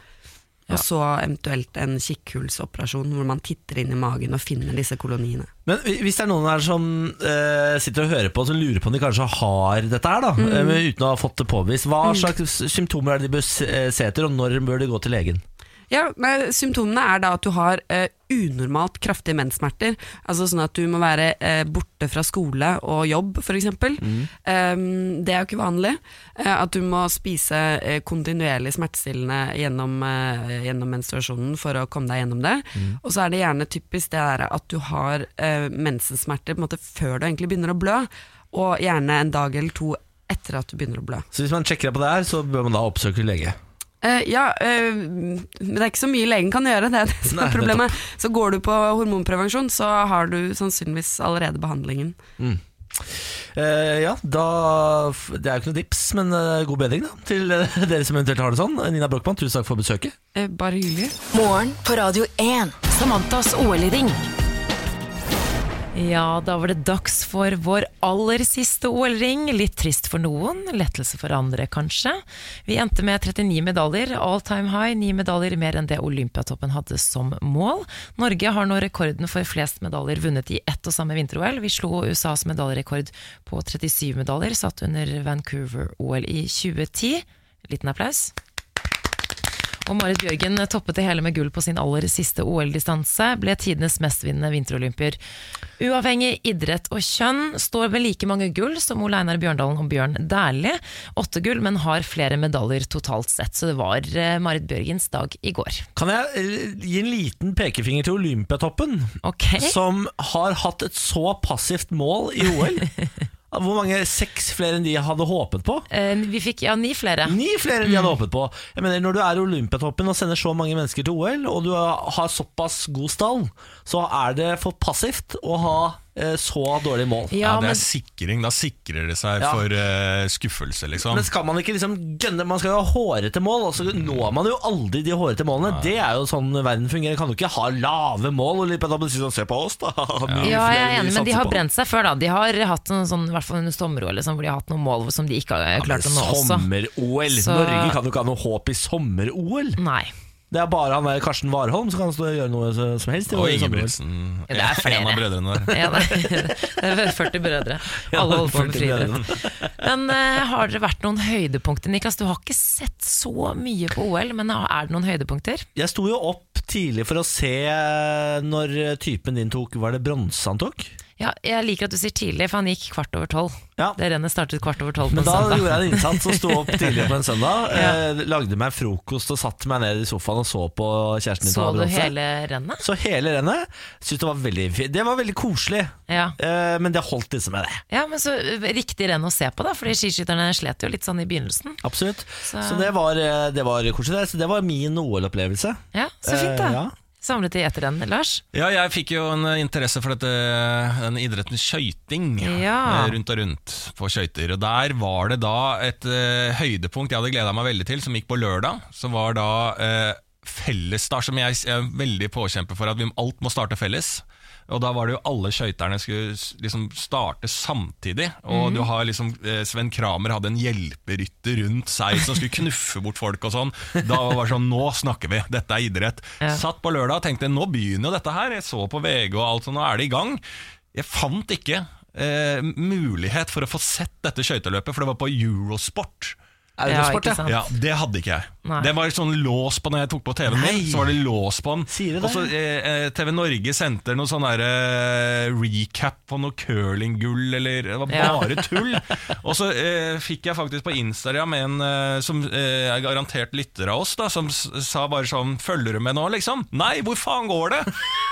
Ja. Og så eventuelt en kikkhullsoperasjon hvor man titter inn i magen og finner disse koloniene. Men hvis det er noen her som eh, sitter og hører på Som lurer på om de kanskje har dette her, da Mm. eh, uten å ha fått det påvist, hva slags symptomer er det de bør eh, se etter, og når bør de gå til legen? Ja, nei, Symptomene er da at du har eh, unormalt kraftige menssmerter. Altså sånn at du må være eh, borte fra skole og jobb, f.eks. Um, det er jo ikke vanlig. Eh, at du må spise eh, kontinuerlig smertestillende gjennom, eh, gjennom menstruasjonen for å komme deg gjennom det. Og så er det gjerne typisk det der at du har eh, mensensmerter måte før du egentlig begynner å blø, og gjerne en dag eller to etter at du begynner å blø. Så hvis man sjekker deg på det her, så bør man da oppsøke lege. Eh, ja, uh, men det er ikke så mye legen kan gjøre, det er det som Nei, er problemet. Så går du på hormonprevensjon, så har du sannsynligvis allerede behandlingen. Eh, ja, da Det er jo ikke noe dips, men god bedring da til dere som eventuelt har det sånn. Nina Brochmann, tusen takk for besøket. Eh, bare hyggelig. Morgen på Radio 1. Samantas OL-ring. Ja, da var det dags for vår aller siste OL-ring. Litt trist for noen, lettelse for andre kanskje. Vi endte med 39 medaljer, all time high, ni medaljer mer enn det Olympiatoppen hadde som mål. Norge har nå rekorden for flest medaljer vunnet i ett og samme vinter-OL. Vi slo USAs medaljerekord på 37 medaljer, satt under Vancouver-OL i 2010. Liten applaus. Og Marit Bjørgen toppet det hele med gull på sin aller siste OL-distanse, ble tidenes mestvinnende vinterolympier. Uavhengig idrett og kjønn står med like mange gull som Ole Einar Bjørndalen og Bjørn Dæhlie. Åtte gull, men har flere medaljer totalt sett, så det var eh, Marit Bjørgens dag i går. Kan jeg eh, gi en liten pekefinger til Olympiatoppen, okay. som har hatt et så passivt mål i OL? [LAUGHS] Hvor mange? Seks flere enn de hadde håpet på? Eh, vi fikk ja, ni flere. Ni flere enn de hadde håpet på. Jeg mener Når du er i Olympiatoppen og sender så mange mennesker til OL, og du har såpass god stall, så er det for passivt å ha så dårlig mål. Ja, Ja, det men er sikring. Da sikrer det seg Ja. for uh, skuffelse, liksom. Men skal man ikke liksom gønne Man skal jo ha hårete mål, og så når man jo aldri de hårete målene. Det er jo sånn verden fungerer. Kan du ikke ha lave mål og litt på si sånn Se på oss, da! Ja, Ja, jeg er enig, men de har brent seg før. da De har hatt noen sånn, i hvert fall under sommer-OL liksom, hvor de har hatt noen mål som de ikke har Ja, klart å nå også. Sommer-OL. Så- Norge kan jo ikke ha noe håp i sommer-OL. Nei. Det er bare han der Karsten Warholm som kan stå og gjøre noe som helst. Og. Ingebrigtsen. Det er flere. En av brødrene der. Ja, det, det er 40 brødre. [LAUGHS] Alle holder på med friidrett. Men uh, har det vært noen høydepunkter, Niklas? Du har ikke sett så mye på OL, men er det noen høydepunkter? Jeg sto jo opp tidlig for å se eh, når typen din tok Var det bronse han tok? Ja, jeg liker at du sier tidlig, for han gikk kvart over tolv. Ja. Det rennet startet kvart over tolv på Men en da søndag. gjorde jeg en innsats og sto opp tidlig på en [LAUGHS] søndag. Ja. eh, lagde meg frokost og satte meg ned i sofaen og så på kjæresten min Så du hele rennet? Så hele rennet. Syns det var veldig. Det var veldig koselig, Ja. eh, men det holdt liksom med det. ja, men så eh, riktig renn å se på, da, fordi skiskytterne slet jo litt sånn i begynnelsen. Absolutt. Så- Så, det, var, eh, det var koselig. Så det var min OL-opplevelse. Ja, så fint da. Eh, ja. de etter den, Lars. Ja, jeg fikk jo en eh, interesse for dette, den idretten skøyting Ja. eh, rundt og rundt på skøyter. Og der var det da et uh, høydepunkt jeg hadde gleda meg veldig til, som gikk på lørdag. Som var da felles fellesstart, som jeg jeg er veldig påkjemper for at vi, alt må starte felles. Og da var det jo alle skøyterne skulle liksom starte samtidig. Og du har liksom eh, Sven Kramer hadde en hjelperytter rundt seg som skulle knuffe bort folk og sånn. Da var det sånn Nå snakker vi! Dette er idrett. Ja. Satt på lørdag og tenkte nå begynner jo dette her. Jeg så på VG og alt og nå er det i gang. Jeg fant ikke eh, mulighet for å få sett dette skøyteløpet, for det var på Eurosport. Eurosport, ikke ja. sant? Ja, Det hadde ikke jeg. Nei. Det var sånn lås på når jeg tok på TV-en min. Så var det lås på den. Det? Og så eh, eh, TV Norge sendte noe sånn der, eh, recap på noe curlinggull, eller Det var Ja. bare tull. og så eh, fikk jeg faktisk på Instagram en eh, som eh, er garantert lytter av oss, da, som sa bare sånn 'Følger du med nå', liksom? Nei, hvor faen går det?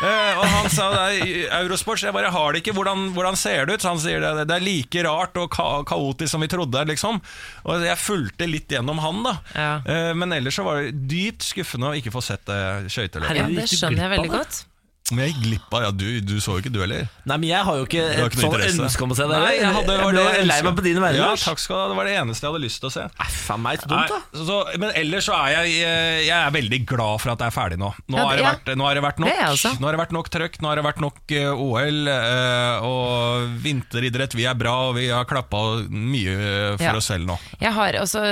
Eh, og han sa det er Eurosports, jeg bare har det ikke. Hvordan, hvordan ser det ut? Så han sier det, det er like rart og ka kaotisk som vi trodde, liksom. Og jeg fulgte litt gjennom han, da. Ja. Eh, men ellers så var det dypt skuffende å ikke få sett det skøyteløpet. Ja, det skjønner jeg veldig godt. Men jeg gikk glipp av Ja, du, du så jo ikke du heller. Nei, men jeg har jo ikke har et ikke noe sånn interesse. ønske om å se det. Nei, jeg, hadde, var ble det lei meg på dine vegne. Ja, Lars. takk skal du ha. Det var det eneste jeg hadde lyst til å se. Nei, faen meg, så dumt, da. Nei, så, så, men ellers så er jeg, eh, jeg er veldig glad for at det er ferdig nå. Nå, Ja, har, det ja. vært, nå har det vært nok Det er jeg også. Nå har det vært nok trøkk, nå har det vært nok eh, OL eh, og vinteridrett. Vi er bra, og vi har klappa mye for Ja. oss selv nå. Jeg har også,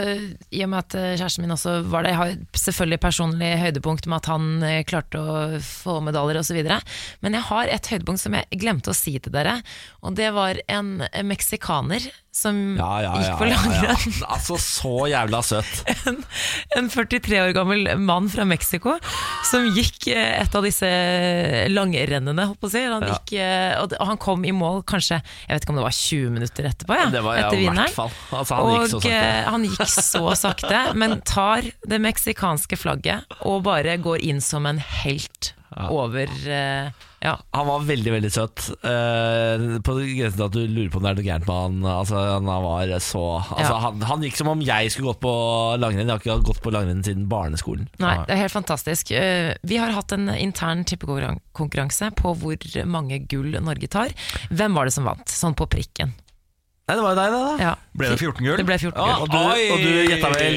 I og med at eh, kjæresten min også var det, jeg har selvfølgelig personlig høydepunkt med at han eh, klarte å få medaljer osv. Men jeg har et høydepunkt som jeg glemte å si til dere, og det var en meksikaner som Ja, ja, ja, gikk på langrenn. [LAUGHS] Altså, så jævla søt. [LAUGHS] En 43 år gammel mann fra Mexico som gikk eh, et av disse langrennene, holdt på å si. Han gikk, eh, og han kom i mål kanskje jeg vet ikke om det var 20 minutter etterpå, ja, Det var ja, etter vinneren. Altså, han gikk så og sakte. eh, han gikk så sakte, men tar det meksikanske flagget og bare går inn som en helt over uh, Ja. Han var veldig, veldig søt. Uh, på grensen til at du lurer på om det er noe gærent med han. Altså, han var så altså, Ja. han, han gikk som om jeg skulle gått på langrenn. Jeg har ikke gått på langrenn siden barneskolen. Nei, det er helt fantastisk. Uh, Vi har hatt en intern tippekonkurranse på hvor mange gull Norge tar. Hvem var det som vant, sånn på prikken? Nei, det var jo deg, det, da. Ja. Ble det 14 gull? Det ble 14 Ah, gull. Og du- og du gjetta vel?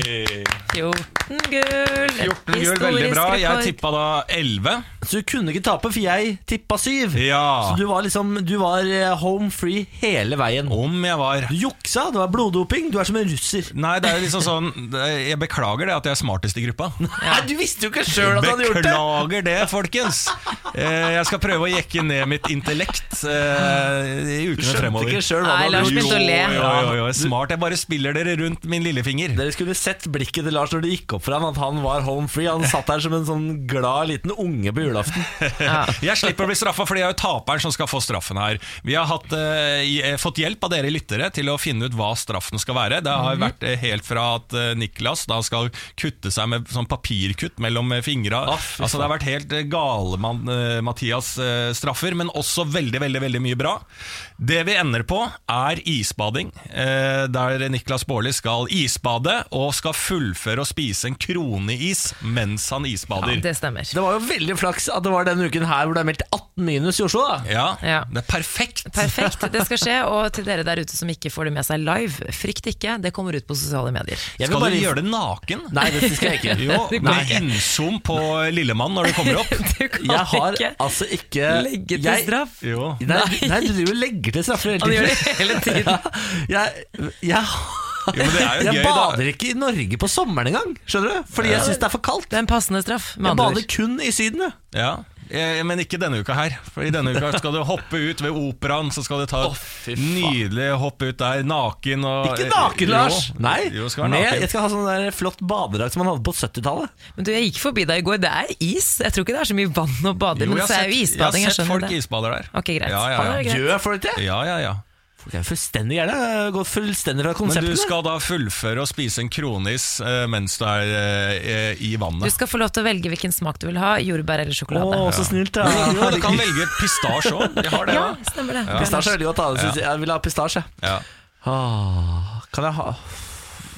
14 gull! 14 gull, veldig bra. Jeg tippa da 11. Så du kunne ikke tape, for jeg tippa syv. Ja. Så du var liksom Du var eh, home free hele veien. Om jeg var Du juksa, det var bloddoping. Du er som en russer. Nei, det er liksom sånn Jeg beklager det at jeg er smartest i gruppa. [LAUGHS] Nei, Du visste jo ikke sjøl at du hadde gjort det! Beklager det, folkens. Eh, Jeg skal prøve å jekke ned mitt intellekt i ukene fremover. Du skjønte fremover. ikke sjøl hva du hadde gjort. begynte å le. Jo, jo, jo, smart. Jeg bare spiller dere rundt min lillefinger. Dere skulle sett blikket til Lars når det gikk opp for ham at han var home free. Han satt der som en sånn glad liten unge på julaften. [LAUGHS] Jeg slipper å bli straffa, for det er jo taperen som skal få straffen her. Vi har hatt, eh, eh, fått hjelp av dere lyttere til å finne ut hva straffen skal være. Det har vært eh, helt fra at eh, Niklas da skal kutte seg med sånn papirkutt mellom fingra. Altså, det har vært helt gale man, Mathias straffer, men også veldig, veldig, veldig mye bra. Det vi ender på, er isbading, eh, der Niklas Baarli skal isbade og skal fullføre å spise en kroneis mens han isbader. Ja, det stemmer. Det var jo veldig flaks at det var denne uken her hvor det er meldt 18 minus i Oslo. da Ja, Ja. det er perfekt. Perfekt, [LAUGHS] det skal skje. Og til dere der ute som ikke får det med seg live, frykt ikke, det kommer ut på sosiale medier. Jeg Skal bare- du gjøre det naken? Nei, det skal jeg ikke. [LAUGHS] Jo, med innzoom på Lillemann når du kommer opp. [LAUGHS] Du kan Jeg har ikke altså ikke legge til jeg- straff. Jo. Nei, nei, du driver og legger til straffer hele Han gjør det hele tiden. [LAUGHS] Ja, jeg, jeg, Jo, men det er jo jeg gøy, da. bader ikke i Norge på sommeren engang, skjønner du? Fordi jeg syns det er for kaldt. Det er en passende straff, med Jeg andre bader kun i Syden, du. Ja. Eh, Men ikke denne uka her. For i denne uka skal du hoppe ut ved operaen, så skal du ta et nydelig hopp ut der, naken og Ikke naken, Lars! Jo. Nei, Jo, skal være med, naken. jeg skal ha sånn der flott badedrakt som man hadde på 70-tallet. Men du, Jeg gikk forbi deg i går, det er is. Jeg tror ikke det er så mye vann å bade Jo, men jeg så har er jo sett, jeg isbading. har Jeg sett folk det. isbader der. Ok, greit. Ja, ja, Ja, er. Gjør folk det? Ja, ja, ja. Folk er fullstendig gærne. Går fullstendig fra Men du skal da fullføre å spise en kronis eh, mens du er i i Du skal få lov til å velge hvilken smak du vil ha, jordbær eller Å, sjokolade. så snilt. [LAUGHS] ja. Jo, du kan velge pistasje òg. De har det. Ja, Ja. stemmer det. Pistasje er veldig godt. da. Jeg Jeg vil ha pistasje. Ja. Ah, kan jeg ha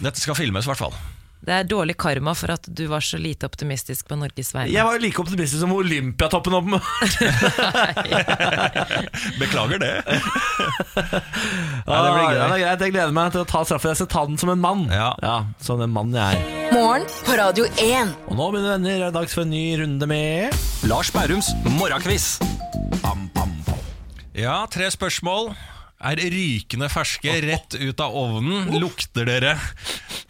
Dette skal filmes, i hvert fall. Det er dårlig karma for at du var så lite optimistisk på Norges vegne. Jeg var jo like optimistisk som Olympiatoppen opp [LAUGHS] Beklager det. Nei, det blir gøy. Ja, det er greit, Jeg gleder meg til å ta straffen. Jeg skal ta den som en mann. Ja. Som den mann jeg er. Morgen på Radio 1. Og nå, mine venner, er det dags for en ny runde med Lars Bærums morgenkviss. Ja, tre spørsmål. Er rykende ferske rett ut av ovnen. Lukter dere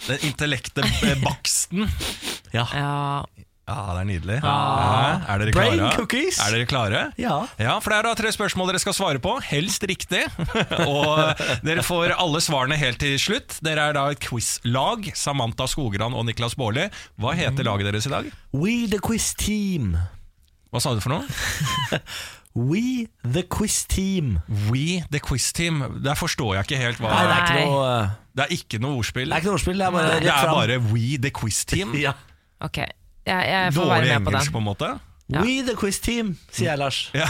den intellekte baksten? Ja. Ja, Ja, det er nydelig. Ja. Er dere Brain cookies. Er dere klare? Ja. Ja, for det er da tre spørsmål dere skal svare på, helst riktig. [LAUGHS] og dere får alle svarene helt til slutt. Dere er da et quizlag. Samantha Skogran og Niklas Baarli. Hva heter laget deres i dag? We the Quiz Team. Hva sa du for noe? [LAUGHS] We the Quiz Team. We the Quiz Team. Der forstår jeg ikke helt hva Nei, det er ikke noe uh, Det er ikke noe ordspill. Det er ikke noe ordspill, det er bare Det er bare We the Quiz Team. [LAUGHS] ja. ok. Jeg, jeg får Dårlig være med på engelsk, den. på en måte. Ja. We the Quiz Team, sier jeg, Lars. Ja.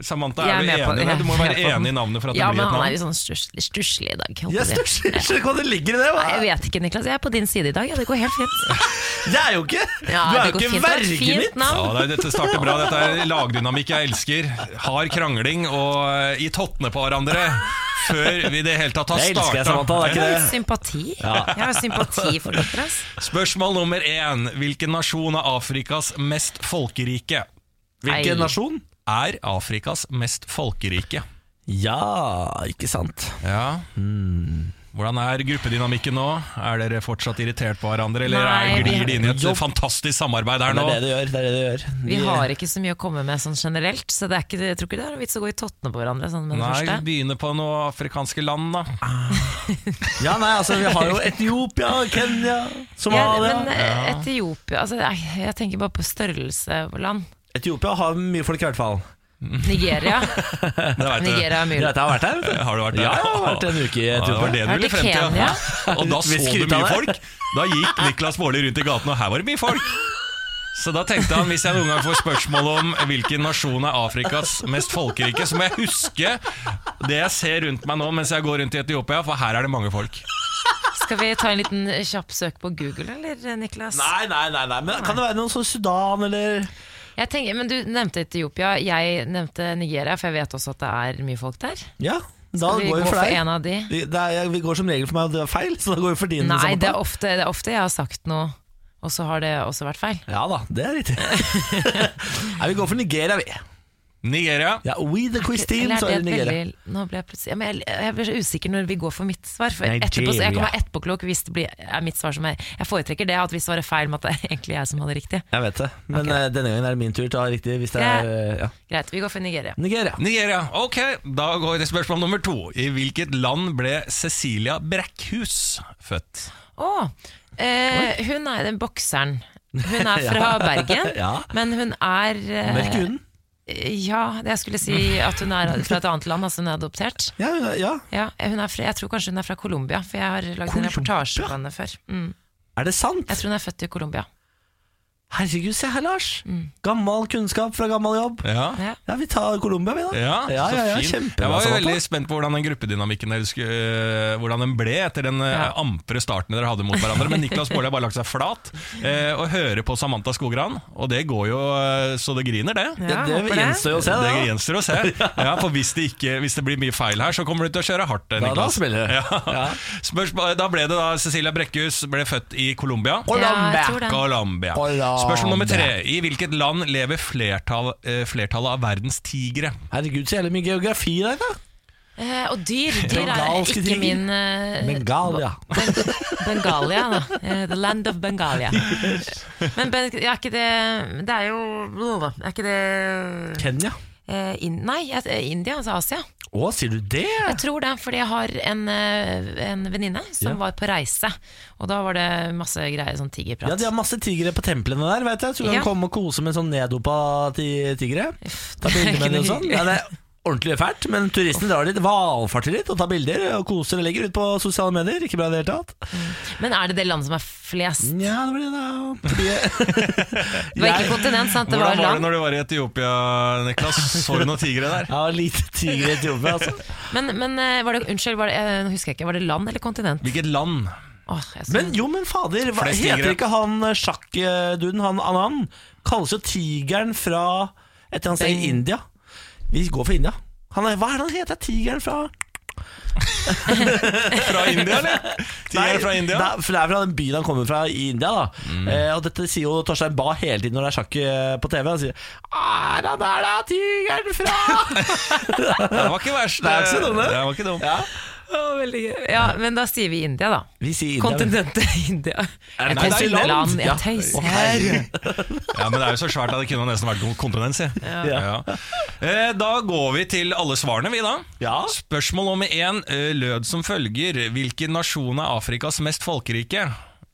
Samantha, er er du på- enig? med? Du må være på enig i navnet for at Ja, det blir men han er navn. litt sånn stusslig, stusslig i dag. på skjønner skjønner ikke hva det ligger i det. Hva? Nei, Jeg vet ikke, Niklas. Jeg er på din side i dag. Ja, det går helt fint. [LAUGHS] Det er jo ikke Ja, Du er jo ikke er et vergen mitt. Ja, det er, dette starter bra. Dette er lagdynamikk jeg elsker. Hard krangling og eh, i tottene på hverandre før vi det hele tatt har elsker deg, starta. Det er Jeg har ikke det. sympati. Jeg har sympati for dere. ass. Spørsmål nummer én. Hvilken nasjon er Afrikas mest folkerike? Hvilken Nei. nasjon? Er Afrikas mest folkerike? Ja, ikke sant. Ja. Hvordan er gruppedynamikken nå? Er dere fortsatt irritert på hverandre, eller Nei, er- vi- glir det inn i et Jobb. fantastisk samarbeid her Det er det det gjør. Det er det det gjør. Vi har ikke så mye å komme med sånn generelt, så det er ikke, jeg tror ikke det er noen vits å gå i tottene på hverandre. Sånn med det Nei, vi begynner på noe afrikanske land, da. Ja, nei, altså, vi har jo Etiopia, Kenya, Ja, Somalia. men eh, Etiopia altså, jeg, jeg tenker bare på størrelse på land. Etiopia har mye folk i hvert fall. Nigeria. [LAUGHS] Det vet. Nigeria er Du mulig. vet, jeg har vært her, vet du. Har du vært der? Ja, jeg har vært en uke i Ja, det var Etiopia. det du ville frem til. Ja. Og da så du mye folk. Da gikk Niklas Baarli rundt i gaten, og her var det mye folk. Så da tenkte han hvis jeg noen gang får spørsmål om hvilken nasjon er Afrikas mest folkerike, så må jeg huske det jeg ser rundt meg nå mens jeg går rundt i Etiopia, for her er det mange folk. Skal vi ta en liten kjapp søk på Google, eller Niklas? Nei, nei, nei, nei, men kan det være noen sånn Sudan, eller tenker, men Du nevnte Etiopia, jeg nevnte Nigeria, for jeg vet også at det er mye folk der. Ja, da vi går vi for for en av de? Er, vi går som regel for meg, og det er feil, [LAUGHS] så da går vi for din. Nei, det er, ofte, det er ofte jeg har sagt noe, og så har det også vært feil. Ja da, det er riktig. [LAUGHS] Nei, vi går for Nigeria, vi. Nigeria. Ja, We the Quiz Team, så er er det Nigeria. veldig, nå ble jeg plutselig ja, men jeg, jeg blir så usikker når vi går for mitt svar. For etterpå, så jeg kan være etterpåklok hvis det blir, er mitt svar som er Jeg foretrekker det at vi svarer feil med at det er egentlig jeg som hadde riktig. Jeg vet det, men okay. eh, denne gangen er det min tur til å ha riktig. Hvis det er eh, ja. Greit, vi går for Nigeria. Nigeria. Nigeria. Ok, da går det spørsmål nummer to. I hvilket land ble Cecilia Brækhus født? Å! Eh, hun er den bokseren. Hun er [LAUGHS] fra Bergen, Ja. men hun er eh, Mørk huden. Ja, jeg skulle si at hun er fra et annet land, altså hun er adoptert. Ja, ja. Ja, hun er fra, jeg tror kanskje hun er fra Colombia, for jeg har lagd en reportasje på henne før. Mm. Er det sant? Jeg tror hun er født i Colombia. Herregud, se her, Lars. Gammel kunnskap fra gammel jobb. Ja. Ja. Vi tar Colombia, vi, da. Ja, ja, ja, ja kjempebra. Jeg var jo veldig spent på hvordan den gruppedynamikken deres skulle, øh, Hvordan den ble etter den Ja. ampre starten dere hadde mot hverandre. Men [LAUGHS] Niklas Baarli har bare lagt seg flat eh, og hører på Samantha Skogran. Og det går jo så det griner, det. Ja, det håper gjenstår jo å se, Det det gjenstår å se. [LAUGHS] Ja, for hvis det, ikke, hvis det blir mye feil her, så kommer du til å kjøre hardt. Niklas. Da, da spiller smeller. Ja. Ja. [LAUGHS] Spørsmål, da ble det da Cecilia Brekkhus ble født i Colombia. Colombia. Colombia. Spørsmål nummer tre. I hvilket land lever flertall, eh, flertallet av verdens tigre? Herregud, så jævlig mye geografi i deg, da. Eh, og dyr. Dyr er Bengalske ikke tiger. min eh, Bengalia. Bengalia, da. Eh, the land of Bengalia. Men ben, ja, er ikke det Det er jo Er ikke det Kenya. Eh, in, Nei, eh, India, altså Asia. Å, sier du det? Jeg tror det, fordi jeg har en, eh, en venninne som Ja. var på reise. Og da var det masse greier, sånn tigerprat. Ja, De har masse tigre på templene der, vet jeg. Så du kan Ja. komme og kose med sånn neddopa ti tigre. Ta ikke med dem og sånn. Ja, det er ordentlig fælt, men turistene drar dit, valfarter litt og tar bilder og koser og legger ut på sosiale medier. Ikke bra i det hele tatt. Men er det det landet som er flest? Ja, det blir det da. [LAUGHS] Det var ikke kontinent, sant? Det Hvordan var var det når du var i Etiopia, Niklas? Så du noen tigre der? [LAUGHS] Ja, lite tigre i Etiopia, altså. Men, men eh, var det, unnskyld, var det, jeg husker jeg ikke, var det land eller kontinent? Hvilket land? Åh, Men jo, men fader, hva, heter ikke han eh, sjakkduden, han Anand? Kalles jo tigeren fra et eller annet sted i India. Vi går for India. Han er, hva er det han heter? Tigeren fra [LAUGHS] Fra India, eller? Tigeren fra India? Det er, det er fra den byen han kommer fra i India. da Mm. eh, Og dette sier jo Torstein Bae hele tiden når det er sjakk eh, på TV. Han sier 'Er han der, da, tigeren fra?' [LAUGHS] Det var ikke verst. Er det. Det var ikke dumt. ja, Å, veldig gøy. Ja, men da sier vi India, da. vi sier India. Kontinentet [LAUGHS] India. Er det Jeg tøyser land, Ja. jeg tøyser. Ja, men det er jo så svært at det kunne nesten vært kontinent, si. Ja. Ja. Da går vi til alle svarene, vi da. Ja. Spørsmål nummer én eh, lød som følger. Hvilken nasjon er Afrikas mest folkerike?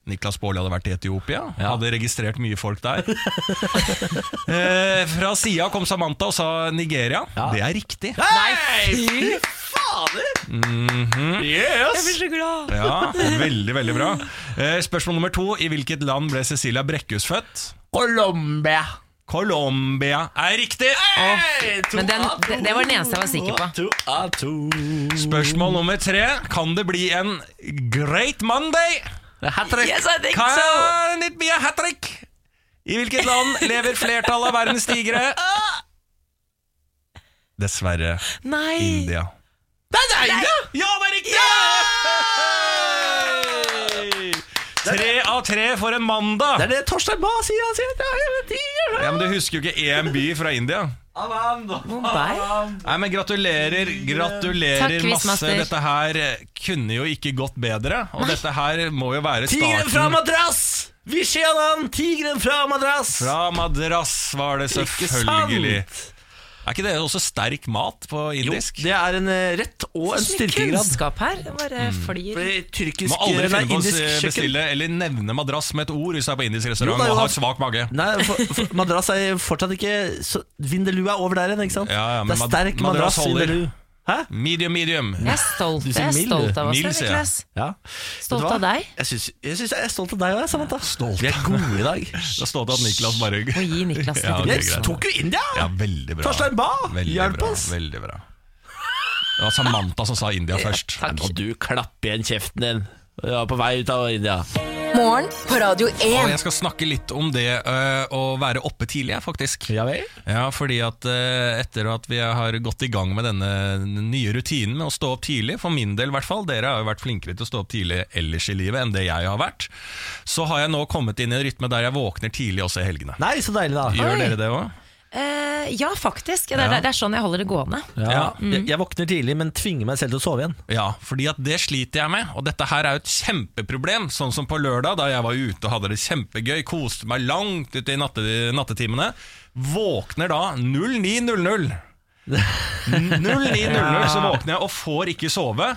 Niklas Baarli hadde vært i Etiopia, Ja. hadde registrert mye folk der. [LAUGHS] eh, fra sida kom Samantha og sa Nigeria. Ja. Det er riktig. Nei, fy fader! Yes! så glad. Ja, Veldig, veldig bra. Eh, spørsmål nummer to. I hvilket land ble Cecilia Brekkhus født? Colombia. Colombia er riktig! Hey, to Men den- to. det- det var den eneste jeg var sikker på. To av to. Spørsmål nummer tre. Kan det bli en Great Monday? Hat trick. Yes, I think so! Kan it be a hat trick? I hvilket land lever flertallet av verdens tigre? [LAUGHS] Dessverre Nei! India. Det er deg, da! Ja, det er riktig! Tre av tre for en mandag. Det er det Torstein Bae sier. Han sier ja, jeg vet ikke. Ja, Men du husker jo ikke én by fra India. Mumbai? Nei, men Gratulerer, gratulerer Takk, masse. quizmaster. Dette her eh, kunne jo ikke gått bedre. Og dette her må jo være Tigeren fra starten. Vi ser han tigeren fra Madras. Fra Madras var det Ikke selvfølgelig. Er ikke det også sterk mat på indisk? Jo, det er en eh, rett og en Så mye styrkegrad. kunnskap her. Det bare flyr. Mm. Tyrkisk Må aldri finne på å bestille eller nevne madrass med et ord hvis du er på indisk restaurant jo og har svak mage. [LAUGHS] Nei, for, for Madrass er fortsatt ikke så, Vindaloo er over der igjen, ikke sant? Ja, ja, men det er sterk madrass, madrass holder. Hæ? Medium, medium. Jeg er stolt, jeg er mild, stolt av oss, Mild, sier jeg. Niklas. Ja. Stolt Vet du hva? av deg. Jeg syns jeg, synes jeg er stolt av deg òg, Samantha. Stolt. Vi er gode i dag. Jeg er stolt av at Niklas bare Må gi Niklas litt Ja, ok, Jeg tok jo India! Ja, veldig bra. Torstein Bae, Veldig hjelp bra, oss. Veldig bra. Det var Samantha som sa India først. Takk. Og du klapper igjen kjeften din. Du var på vei ut av India. Morgen på Radio Og jeg skal snakke litt om det øh, å være oppe tidlig, faktisk. Ja vel? Ja, fordi at øh, etter at vi har gått i gang med denne nye rutinen med å stå opp tidlig, for min del i hvert fall, dere har jo vært flinkere til å stå opp tidlig ellers i livet enn det jeg har vært, så har jeg nå kommet inn i en rytme der jeg våkner tidlig også i helgene. Nei, så deilig, da. Gjør Oi. dere det òg? Eh, ja, faktisk. Det er, Ja. det er sånn jeg holder det gående. Ja. Ja. Jeg, jeg våkner tidlig, men tvinger meg selv til å sove igjen. Ja, fordi at det sliter jeg med, og dette her er jo et kjempeproblem. Sånn som på lørdag, da jeg var ute og hadde det kjempegøy, koste meg langt ute i natte, nattetimene. Våkner da 09.00. 09.00 [LAUGHS] så våkner jeg og får ikke sove.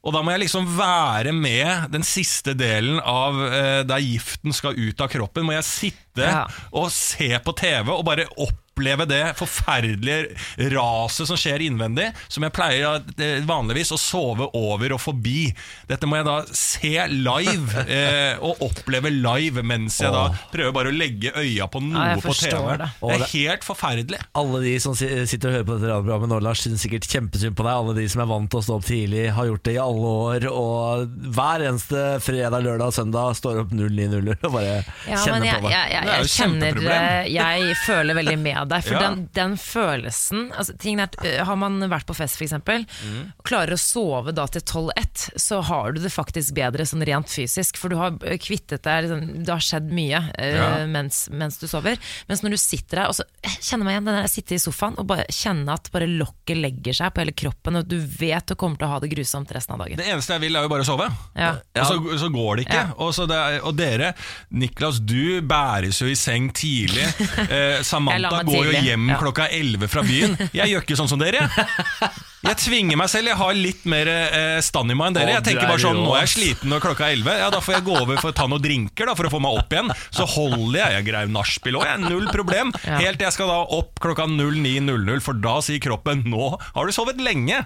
Og da må jeg liksom være med den siste delen av eh, der giften skal ut av kroppen. Må jeg sitte Ja. og se på TV og bare oppleve oppleve det forferdelige raset som skjer innvendig, som jeg pleier eh, vanligvis å sove over og forbi. Dette må jeg da se live, [LAUGHS] eh, og oppleve live mens jeg da prøver bare å legge øya på noe ja, på TV. det. Det er helt forferdelig. Alle de som sitter og hører på dette radioprogrammet nå, Lars, synes sikkert kjempesynd på deg. Alle de som er vant til å stå opp tidlig, har gjort det i alle år, og hver eneste fredag, lørdag og søndag står opp 09.00 og bare Ja, kjenner jeg, på det. jeg, jeg, Det er jo jeg kjenner eh, Jeg føler veldig med deg. For Ja. den, den følelsen altså, er, eh, Har man vært på fest, f.eks., og klarer å sove da til 12-1, så har du det faktisk bedre sånn rent fysisk. For du har eh, kvittet deg liksom, Det har skjedd mye eh, Ja. mens, mens du sover. Mens når du sitter der og så kjenner meg igjen den der sitte i sofaen og bare kjenne at bare lokket legger seg på hele kroppen, og du vet du kommer til å ha det grusomt resten av dagen. Det eneste jeg vil, er jo bare sove. Ja. Og så, så går det ikke. Og, så det er, og dere, Niklas, du bæres jo i seng tidlig. [LAUGHS] Eh, Samantha meg går jo hjem ja. klokka 11 fra byen. Jeg gjør ikke sånn som dere. Jeg tvinger meg selv. Jeg har litt mer eh, stand i meg enn dere. Jeg tenker er bare sånn, Nå er jeg sliten når klokka er 11. Ja, Da får jeg gå over for å ta noen drinker da, for å få meg opp igjen. Så holder jeg. Jeg greier nachspiel òg, null problem. Helt til jeg skal da opp klokka 09.00, for da sier kroppen nå har du sovet lenge.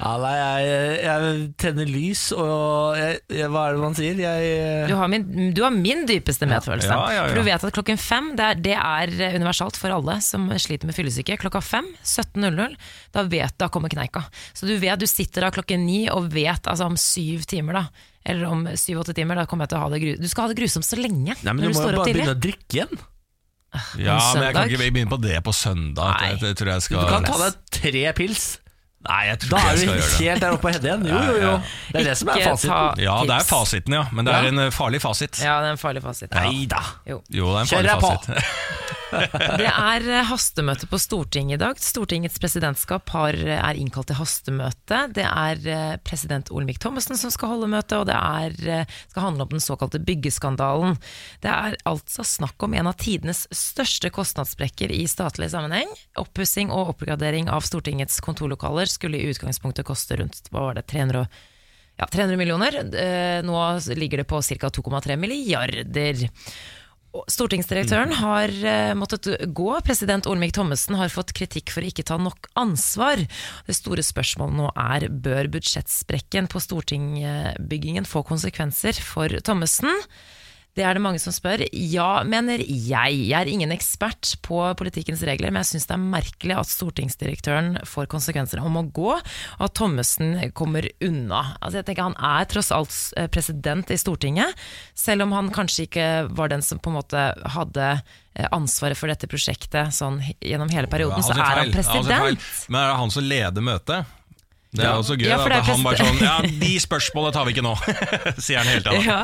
Ja, nei, jeg, jeg tenner lys, og jeg, jeg, hva er det man sier? Jeg, Du har min, du har min dypeste medfølelse. Ja, ja, ja. For du vet at klokken fem det er, det er universalt for alle som sliter med fyllesyke. Klokka fem, 17.00, da vet da kommer kneika. Så du vet, du sitter da klokken ni og vet altså om syv timer, da. Eller om syv-åtte timer, da kommer jeg til å ha det gru Du skal ha det grusomt så lenge nei, men du du må jo bare tidlig. begynne å drikke igjen. Ja, men jeg kan ikke begynne på det på søndag. Nei. Jeg, jeg tror jeg Du kan ta deg tre pils. Nei, jeg tror Da ikke jeg skal gjøre det. Da er du helt der oppe og hedde igjen. Jo, jo, jo. Det er det som er fasiten. Ja, det er fasiten, ja. Men det er en eh, farlig fasit. Ja, det er en farlig fasit. Nei da. Jo. Jo, det er en Kjør farlig deg på. [LAUGHS] Det er eh, hastemøte på Stortinget i dag. Stortingets presidentskap har, eh, er innkalt til hastemøte. Det er eh, president Olemic Thommessen som skal holde møte, og det er, skal handle om den såkalte byggeskandalen. Det er altså snakk om en av tidenes største kostnadssprekker i statlig sammenheng. Oppussing og oppgradering av Stortingets kontorlokaler skulle i utgangspunktet koste rundt hva var det, 300 og ja, 300 millioner. Nå ligger det på ca. 2,3 milliarder. Stortingsdirektøren har eh, måttet gå. President Olemic Thommessen har fått kritikk for å ikke ta nok ansvar. Det store spørsmålet nå er bør budsjettsprekken på stortingbyggingen få konsekvenser for Thommessen. Det er det mange som spør. Ja, mener jeg. Jeg er ingen ekspert på politikkens regler, men jeg syns det er merkelig at stortingsdirektøren får konsekvenser om å gå, og at Thommessen kommer unna. Altså, jeg tenker Han er tross alt eh, president i Stortinget, selv om han kanskje ikke var den som på en måte hadde eh, ansvaret for dette prosjektet sånn gjennom hele perioden, så er han president. Men er det han som leder møtet? Det er Ja. også gøy Ja, at han bare sånn Ja, [LAUGHS] de spørsmålene tar vi ikke nå, [LAUGHS] sier han hele tiden. Ja,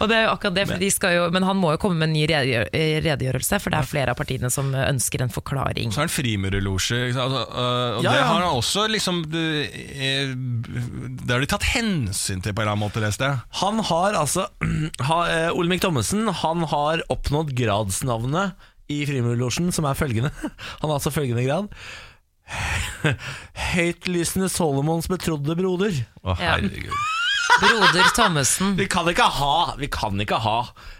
og det er jo akkurat det, for de skal jo, men han må jo komme med en ny eh, redegjørelse, for det er flere av partiene som ønsker en forklaring. Så er han frimurerlosje. Altså, øh, og Ja, det har han også liksom øh, Det har de tatt hensyn til på en eller annen måte, leste jeg. Han har altså [CLEARS THROAT] ha, eh, Olemic Thommessen Han har oppnådd gradsnavnet i Frimurlosjen, som er følgende. [LAUGHS] Han har altså følgende grad. [LAUGHS] Høytlysende Solomons betrodde broder. Å, herregud. [LAUGHS] Broder Thommessen. Vi kan ikke ha Vi kan ikke ha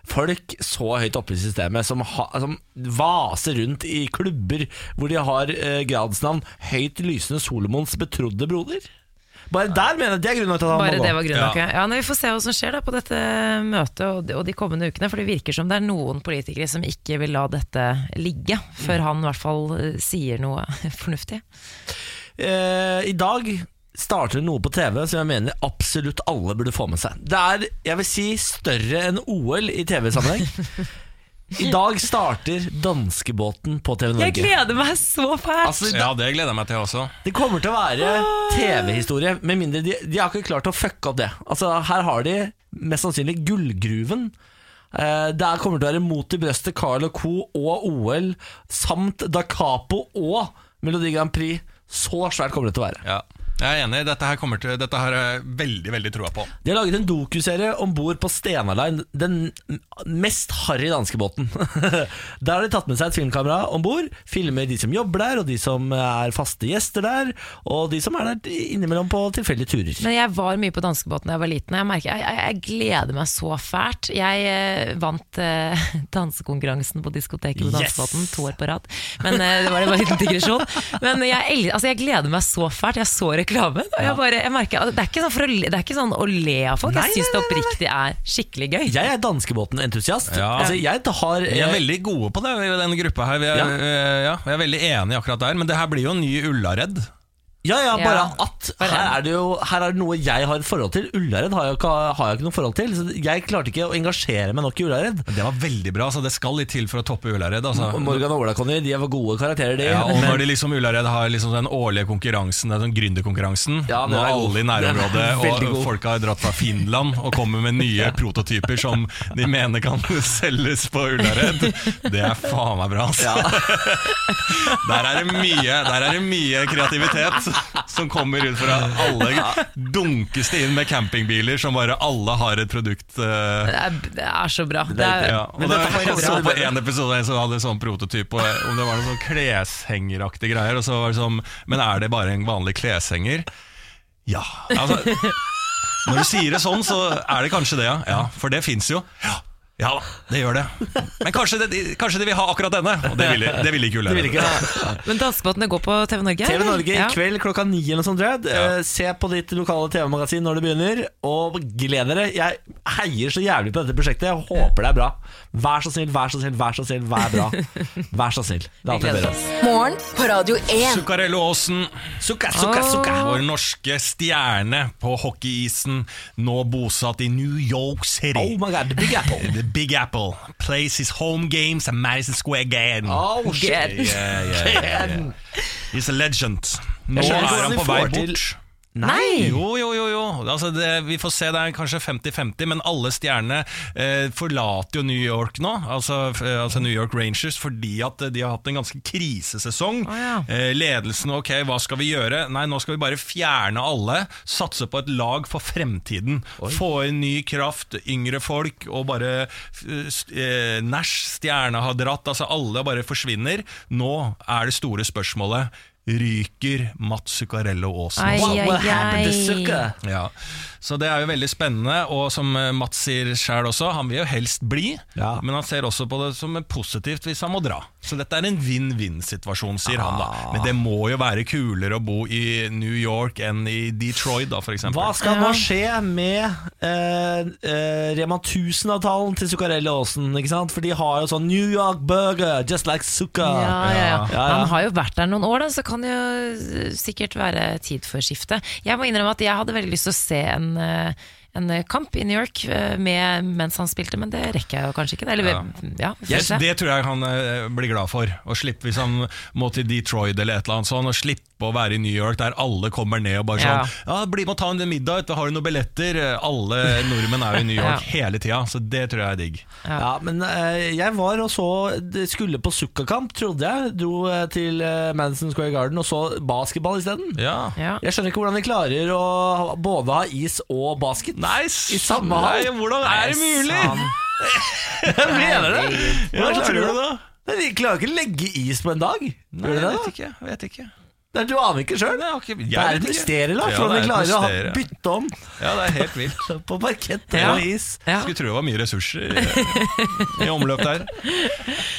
folk så høyt oppe i systemet som, ha, som vaser rundt i klubber hvor de har eh, gradsnavn Høyt lysende Solomons betrodde broder. Bare der mener jeg det er grunnen til at han Bare må det gå. var grunnen nok. Ja. Ja, nei, vi får se hva som skjer da på dette møtet og de, og de kommende ukene. For det virker som det er noen politikere som ikke vil la dette ligge, før han i hvert fall eh, sier noe [LAUGHS] fornuftig. Eh, I dag starter noe på TV som jeg mener absolutt alle burde få med seg. Det er, jeg vil si, større enn OL i TV-sammenheng. [LAUGHS] I dag starter danskebåten på TV Norge. Jeg gleder meg så fælt! Altså, Ja, det gleder jeg meg til også. Det kommer til å være TV-historie, med mindre de, de har ikke klart å fucke opp det. Altså, her har de mest sannsynlig gullgruven. Eh, Der kommer til å være Mot i brøstet, Carl og Co. og OL, samt Da Capo og Melodi Grand Prix. Så svært kommer det til å være. Ja. Jeg er enig. Dette her, kommer til, dette her er jeg veldig veldig troa på. De har laget en dokuserie om bord på Stena Line, den mest harry danskebåten. [LAUGHS] der har de tatt med seg et filmkamera om bord, filmer de som jobber der, og de som er faste gjester der, og de som er der innimellom på tilfeldige turer. Men jeg var mye på danskebåten da jeg var liten, jeg merker jeg, jeg, jeg gleder meg så fælt. Jeg eh, vant eh, [LAUGHS] dansekonkurransen på diskoteket på Yes! danskebåten to år på rad. Men eh, det var en liten digresjon. Men jeg, altså, jeg gleder meg så fælt. Jeg så reklamen, og jeg bare, jeg merker, det, er ikke sånn for å, le- det er ikke sånn å le av folk. Nei, Jeg syns det oppriktig er skikkelig gøy. Jeg er danskebåten-entusiast. Ja. Altså, jeg har Vi er veldig gode på det i denne gruppa her. Vi er, Ja. eh, ja, vi er veldig enige akkurat der. Men det her blir jo en ny Ullared. Ja, ja, bare Ja. at her er det jo Her er det noe jeg har et forhold til. Ullared har jeg ikke, har jeg ikke noe forhold til. Så jeg klarte ikke å engasjere meg nok i Ullared. Det var veldig bra. så Det skal litt til for å toppe Ullared. Altså. Og Morgan og Ola Conny, de er gode karakterer, de. Ja, og når de liksom Ullared har liksom den årlige konkurransen, den sånn gründerkonkurransen Ja, den Når er god. alle i [LAUGHS] Den nærområdet er veldig og god. folk har dratt fra Finland og kommer med nye [LAUGHS] prototyper som de mener kan [LAUGHS] selges på Ullared, det er faen meg bra. Altså. Der, er det mye, der er det mye kreativitet [LAUGHS] som kommer ut fra alle dunkes det inn med campingbiler som bare alle har et produkt uh... Det er, det er så bra. Det er, ja, og Men det, jeg så bra. på en episode en som hadde sånn prototyp og Om det var noen sånn kleshengeraktige greier Og så var det sånn Men er det bare en vanlig kleshenger? Ja altså, [LAUGHS] Når du sier det sånn så er det kanskje det ja, ja For det finnes jo Ja, ja da, det gjør det Men kanskje, de, kanskje de vil ha akkurat denne Og det vil, det vil ikke Ulle. vil ja. Men Danskebåtene går på TV Norge? TV Norge Norge i kveld klokka ni eller noe sånt, tror jeg. Eh, Se på ditt lokale TV-magasin når det begynner, og gled dere. Jeg heier så jævlig på dette prosjektet. Jeg håper det er bra. Vær så snill, vær så snill, vær så snill, vær bra. Vær så snill. Det er alt bedre jeg ber om. Morgen på Radio 1. Zuccarello Aasen Sukka, sukka, sukka. Vår norske stjerne på hockeyisen Nå bosatt i New York City Oh my god, the big apple. The Big Apple plays his home games at Madison Square Garden. Oh shit. Yeah, yeah, yeah, yeah. He's a legend. Nå Jeg skjønner er hvordan han de på vei får til- bort. Nei! Jo, jo, jo. jo. Altså det, vi får se, det er kanskje 50-50, men alle stjernene eh, forlater jo New York nå. Altså, eh, altså New York Rangers fordi at de har hatt en ganske krisesesong. Oh, ja. eh, ledelsen, ok, hva skal vi gjøre? Nei, nå skal vi bare fjerne alle. Satse på et lag for fremtiden. Få inn ny kraft, yngre folk, og bare eh, Nash, stjerna har dratt. Altså alle bare forsvinner. Nå er det store spørsmålet. Ryker Mats Zuccarello Aasen? Ja, så det er jo veldig spennende, og som eh, Mats sier sjøl også, han vil jo helst bli, Ja. men han ser også på det som positivt hvis han må dra. Så dette er en vinn-vinn-situasjon, sier han da. Men det må jo være kulere å bo i New York enn i Detroit, da, eksempel. Hva skal nå skje med eh, eh, Rema 1000-avtalen til Zuccarello Aasen? Ikke sant? For de har jo sånn New York burger, just like Zucca. Ja, ja, ja. Ja, ja. Han har jo vært der noen år, da, så kan det jo sikkert være tid for skifte. Jeg må innrømme at jeg hadde veldig lyst til å se en, eh, en kamp i New York eh, med, mens han spilte, men det rekker jeg jo kanskje ikke. Eller, ja. Ja, Yes, det tror jeg han eh, blir glad for. Å slippe Hvis han må til Detroit eller et eller annet sånn, og slippe å være i New York der alle kommer ned og bare sånn Ja, bli med og ta en middag, vet du, har du noen billetter? Alle nordmenn er jo i New York [LAUGHS] Ja. hele tida, så det tror jeg er digg. Ja, men eh, jeg var og så Skulle på Sukka-kamp, trodde jeg. Dro eh, til eh, Madison Square Garden og så basketball isteden. Ja. Ja. Jeg skjønner ikke hvordan de klarer å både ha is og basket. Nice! I samme hall. Hvordan er det mulig? [LAUGHS] Jeg mener det! Hva klarer tror du? Nei, De klarer ikke å legge is på en dag. Nei, jeg vet ikke. Jeg vet ikke. Nei, Du aner ikke sjøl. Jeg Det er et mysterium, da. Ja, Hvordan det de er klarer å ha- bytte om Ja, det er helt vilt. [LAUGHS] på parkett Ja. og is. Ja. Skulle tro det var mye ressurser i, i omløp der.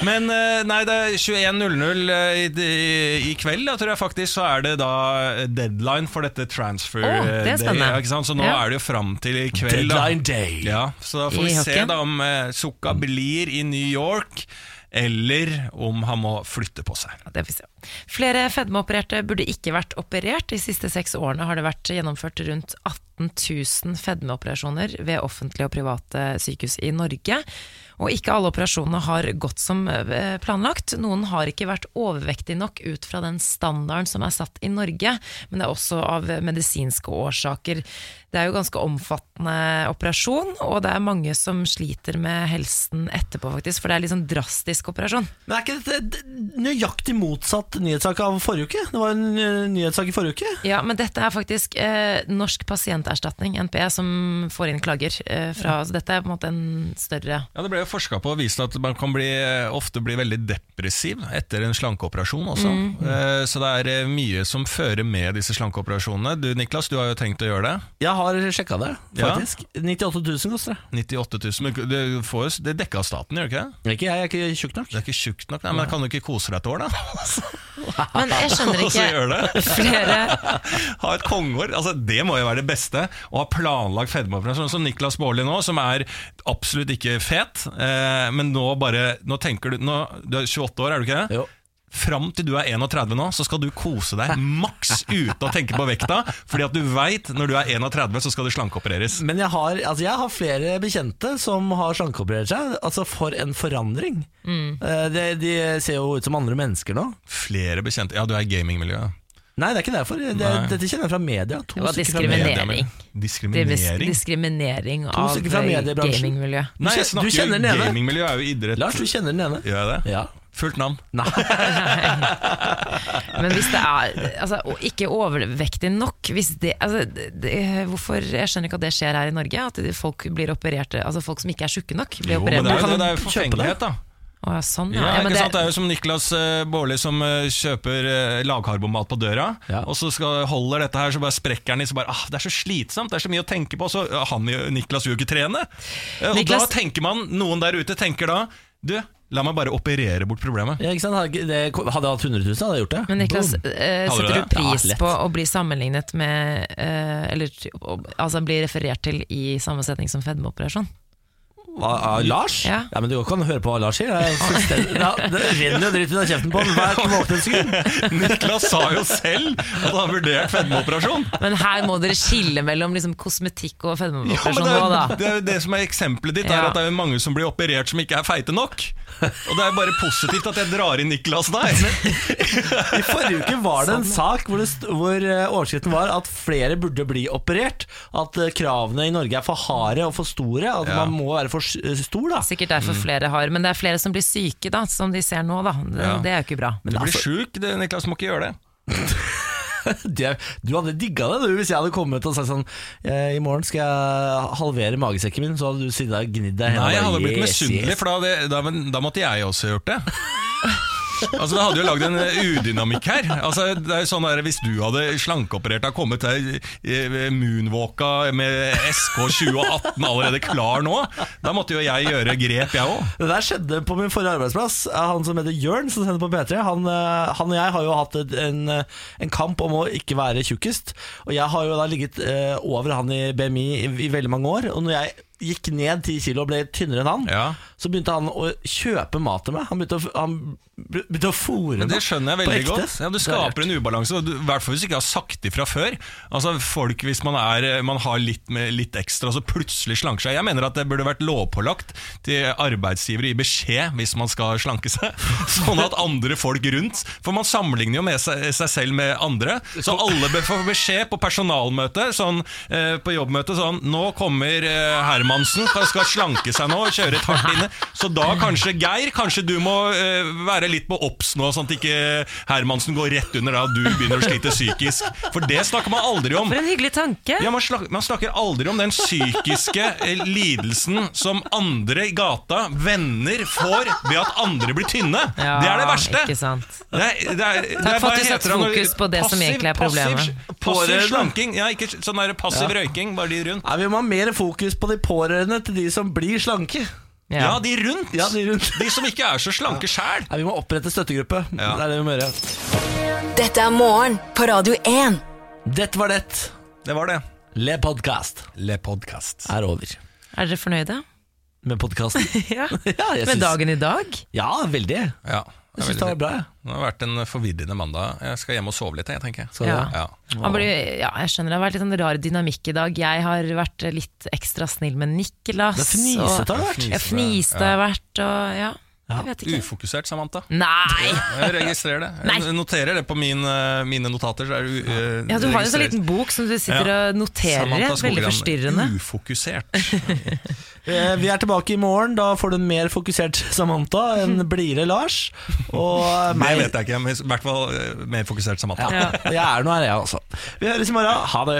Men eh, nei, det er 21.00 i, i, i kveld, da, tror jeg faktisk, så er det da deadline for dette transfer oh, det er day, spennende. ja, ikke sant? Så nå Ja. er det jo fram til i kveld. Da. Deadline day. Ja, så da får I vi se da om uh, Sukka blir i New York, eller om han må flytte på seg. Ja, Det får vi se. Flere fedmeopererte burde ikke vært operert. De siste seks årene har det vært gjennomført rundt 18 000 fedmeoperasjoner ved offentlige og private sykehus i Norge. Og ikke alle operasjonene har gått som eh, planlagt. Noen har ikke vært overvektige nok ut fra den standarden som er satt i Norge, men det er også av medisinske årsaker. Det er jo ganske omfattende operasjon, og det er mange som sliter med helsen etterpå, faktisk, for det er litt sånn drastisk operasjon. Men er ikke dette nøyaktig motsatt nyhetssak av forrige uke? Det var en eh, nyhetssak i forrige uke. Ja, men dette er faktisk eh, Norsk pasienterstatning, NPE, som får inn klager eh, fra Så dette er på en måte en større Ja, Det ble jo forska på og vist at man kan bli, ofte bli veldig depressiv etter en slankeoperasjon også. Eh, Så det er eh, mye som fører med disse slankeoperasjonene. Du Niklas, du har jo tenkt å gjøre det. Jeg har sjekka det, Ja. faktisk. 98 000 koster det. 98 000. Men det, får det er dekka av staten, gjør det ikke? Ikke jeg, jeg er ikke tjukk nok. Det er ikke tjukt nok. Nei, men kan du ikke kose deg et år, da? [LAUGHS] Men jeg skjønner så gjør ikke det. [LAUGHS] flere [LAUGHS] Ha et kongeår. Altså, det må jo være det beste. Å ha planlagt fedmeoperasjon. Som Niklas Baarli nå, som er absolutt ikke fet, eh, men nå bare Nå tenker du nå, Du er 28 år, er du ikke det? Jo. Fram til du er 31 nå, så skal du kose deg maks uten å tenke på vekta. Fordi at du veit når du er 31, så skal du slankeopereres. Men jeg har, altså jeg har flere bekjente som har slankeoperert seg. Altså For en forandring. Mm. De, de ser jo ut som andre mennesker nå. Flere bekjente Ja, du er i gamingmiljøet. Nei, det er ikke derfor. Det, dette kjenner jeg fra media. To Det var diskriminering. Diskriminering. Er Diskriminering? diskriminering av gamingmiljøet. Nei, jeg Du snakker kjenner jo den er jo idrett. Lars, du kjenner den ene? Gjør jeg det? Ja. Fullt navn. [LAUGHS] Nei. Men hvis det er altså, ikke overvektig nok det, altså, det, det- Hvorfor Jeg skjønner ikke at det skjer her i Norge. At folk blir operert Altså folk som ikke er tjukke nok, blir Jo, men operert. det er, du det er jo forfengelighet, da. Å, ja, sånn, ja. Ja, men det, det er jo som Niklas uh, Baarli som uh, kjøper uh, lavkarbomat på døra, og så skal, holder dette her, så bare sprekker han i, så bare ah, Det er så slitsomt, det er så mye å tenke på. Så han Niklas vil jo ikke trene. Niklas... og da tenker man, noen der ute tenker da Du, la meg bare operere bort problemet. Ja, ikke sant? Hadde, jeg hatt 100 000, hadde jeg gjort det. men Niklas, eh, setter du pris Ja, på å bli sammenlignet med eh, Eller altså bli referert til i samme setning som fedmeoperasjon? Av, av Lars? Ja. men Du kan høre på hva Lars sier. Det, ja, det renner jo dritt ut av kjeften på ham hver våkne. Niklas sa jo selv at han har vurdert fedmeoperasjon. Men her må dere skille mellom liksom, kosmetikk og Ja, fedmeoperasjon det, er, det er det som er eksempelet ditt, er Ja. at det er mange som blir operert som ikke er feite nok. Og det er bare positivt at jeg drar inn Niklas der. [LAUGHS] I forrige uke var det en sak hvor, hvor eh, overskriften var at flere burde bli operert. At eh, kravene i Norge er for harde og for store. At Ja. man må være for stor. da Sikkert derfor flere har Men det er flere som blir syke, da, som de ser nå. da Det, Ja. det er jo ikke bra. Men Du blir altså, sjuk, det- Niklas må ikke gjøre det. [LAUGHS] det, du hadde digga det du hvis jeg hadde kommet og sagt sånn eh, I morgen skal jeg halvere magesekken min, så hadde du sittet der og gnidd deg i Nei, jeg hadde blitt yes, misunnelig, yes. for da, da, men da måtte jeg også gjort det. [LAUGHS] Altså Det hadde jo lagd en eh, udynamikk her. Altså det er jo sånn der, Hvis du hadde slankeoperert og kommet til eh, moonwalka med SK 2018 allerede klar nå, da måtte jo jeg gjøre grep, jeg òg. Det der skjedde på min forrige arbeidsplass. Han som heter Jørn, som sender på P3, han, eh, han og jeg har jo hatt en, eh, en kamp om å ikke være tjukkest. Og jeg har jo da ligget eh, over han i BMI i, i veldig mange år. Og når jeg gikk ned 10 kilo og ble tynnere enn han, Ja. så begynte han å kjøpe mat til meg. Han begynte å, han begynte å fôre Men det skjønner jeg veldig godt. Ja, du er skaper en ubalanse, i hvert fall hvis du ikke har sagt ifra før. Altså folk, Hvis man, er, man har litt, med, litt ekstra, så plutselig slanker seg Jeg mener at det burde vært lovpålagt til arbeidsgivere å gi beskjed hvis man skal slanke seg. [LAUGHS] Sånn at andre folk rundt For man sammenligner jo med seg, seg selv med andre. Så alle bør få beskjed på personalmøte, sånn, eh, på jobbmøte sånn Nå kommer eh, Hermansen, skal, skal slanke seg nå og kjøre et hardt inne. Så da kanskje Geir, kanskje du må uh, være litt på obs nå, sånn at ikke Hermansen går rett under da du begynner å slite psykisk. For det snakker man aldri om. For en hyggelig tanke! Ja, man, snak, man snakker aldri om den psykiske uh, lidelsen som andre i gata, venner, får ved at andre blir tynne. Ja, det er det verste. Ikke sant. Det er, det er, det er, for at du satte fokus på det som egentlig er problemet. Passiv, passiv Pårørende. slanking. Ja, ikke sånn der passiv røyking, bare de rundt. Nei, Vi må ha mer fokus på de pårørende til de som blir slanke. Ja, de rundt. Ja, de rundt. De som ikke er så slanke sjæl. Nei, Vi må opprette støttegruppe. Ja. Det er det vi må gjøre. Dette er morgen på Radio 1. Dette var det. Det var det. Le podcast Le podcast. er over. Er dere fornøyde? Med podkasten. [LAUGHS] Ja. ja, jeg Med syns- dagen i dag? Ja, veldig. Ja. Jeg synes det var bra, jeg. Det har vært en forvirrende mandag. Jeg skal hjem og sove litt, jeg, tenker jeg. Så. Ja. Ja. Han blir, ja, jeg skjønner det har vært litt sånn rar dynamikk i dag. Jeg har vært litt ekstra snill med Niklas. Det er fnisete har vært. Jeg fniste har vært, og ja. Ikke. Ufokusert, Samantha. Nei! Jeg registrerer det. Nei. Jeg noterer det på min, eh, mine notater. Så er det, uh, Ja, du har jo en sånn liten bok som du sitter og noterer Veldig forstyrrende. Ufokusert. [LAUGHS] Eh, Vi er tilbake i morgen. Da får du en mer fokusert Samantha, enn blidere Lars. Og Det vet jeg ikke, men i hvert fall mer fokusert Samantha. Ja, jeg er nå her, jeg, også. Vi høres i morgen. Ha det.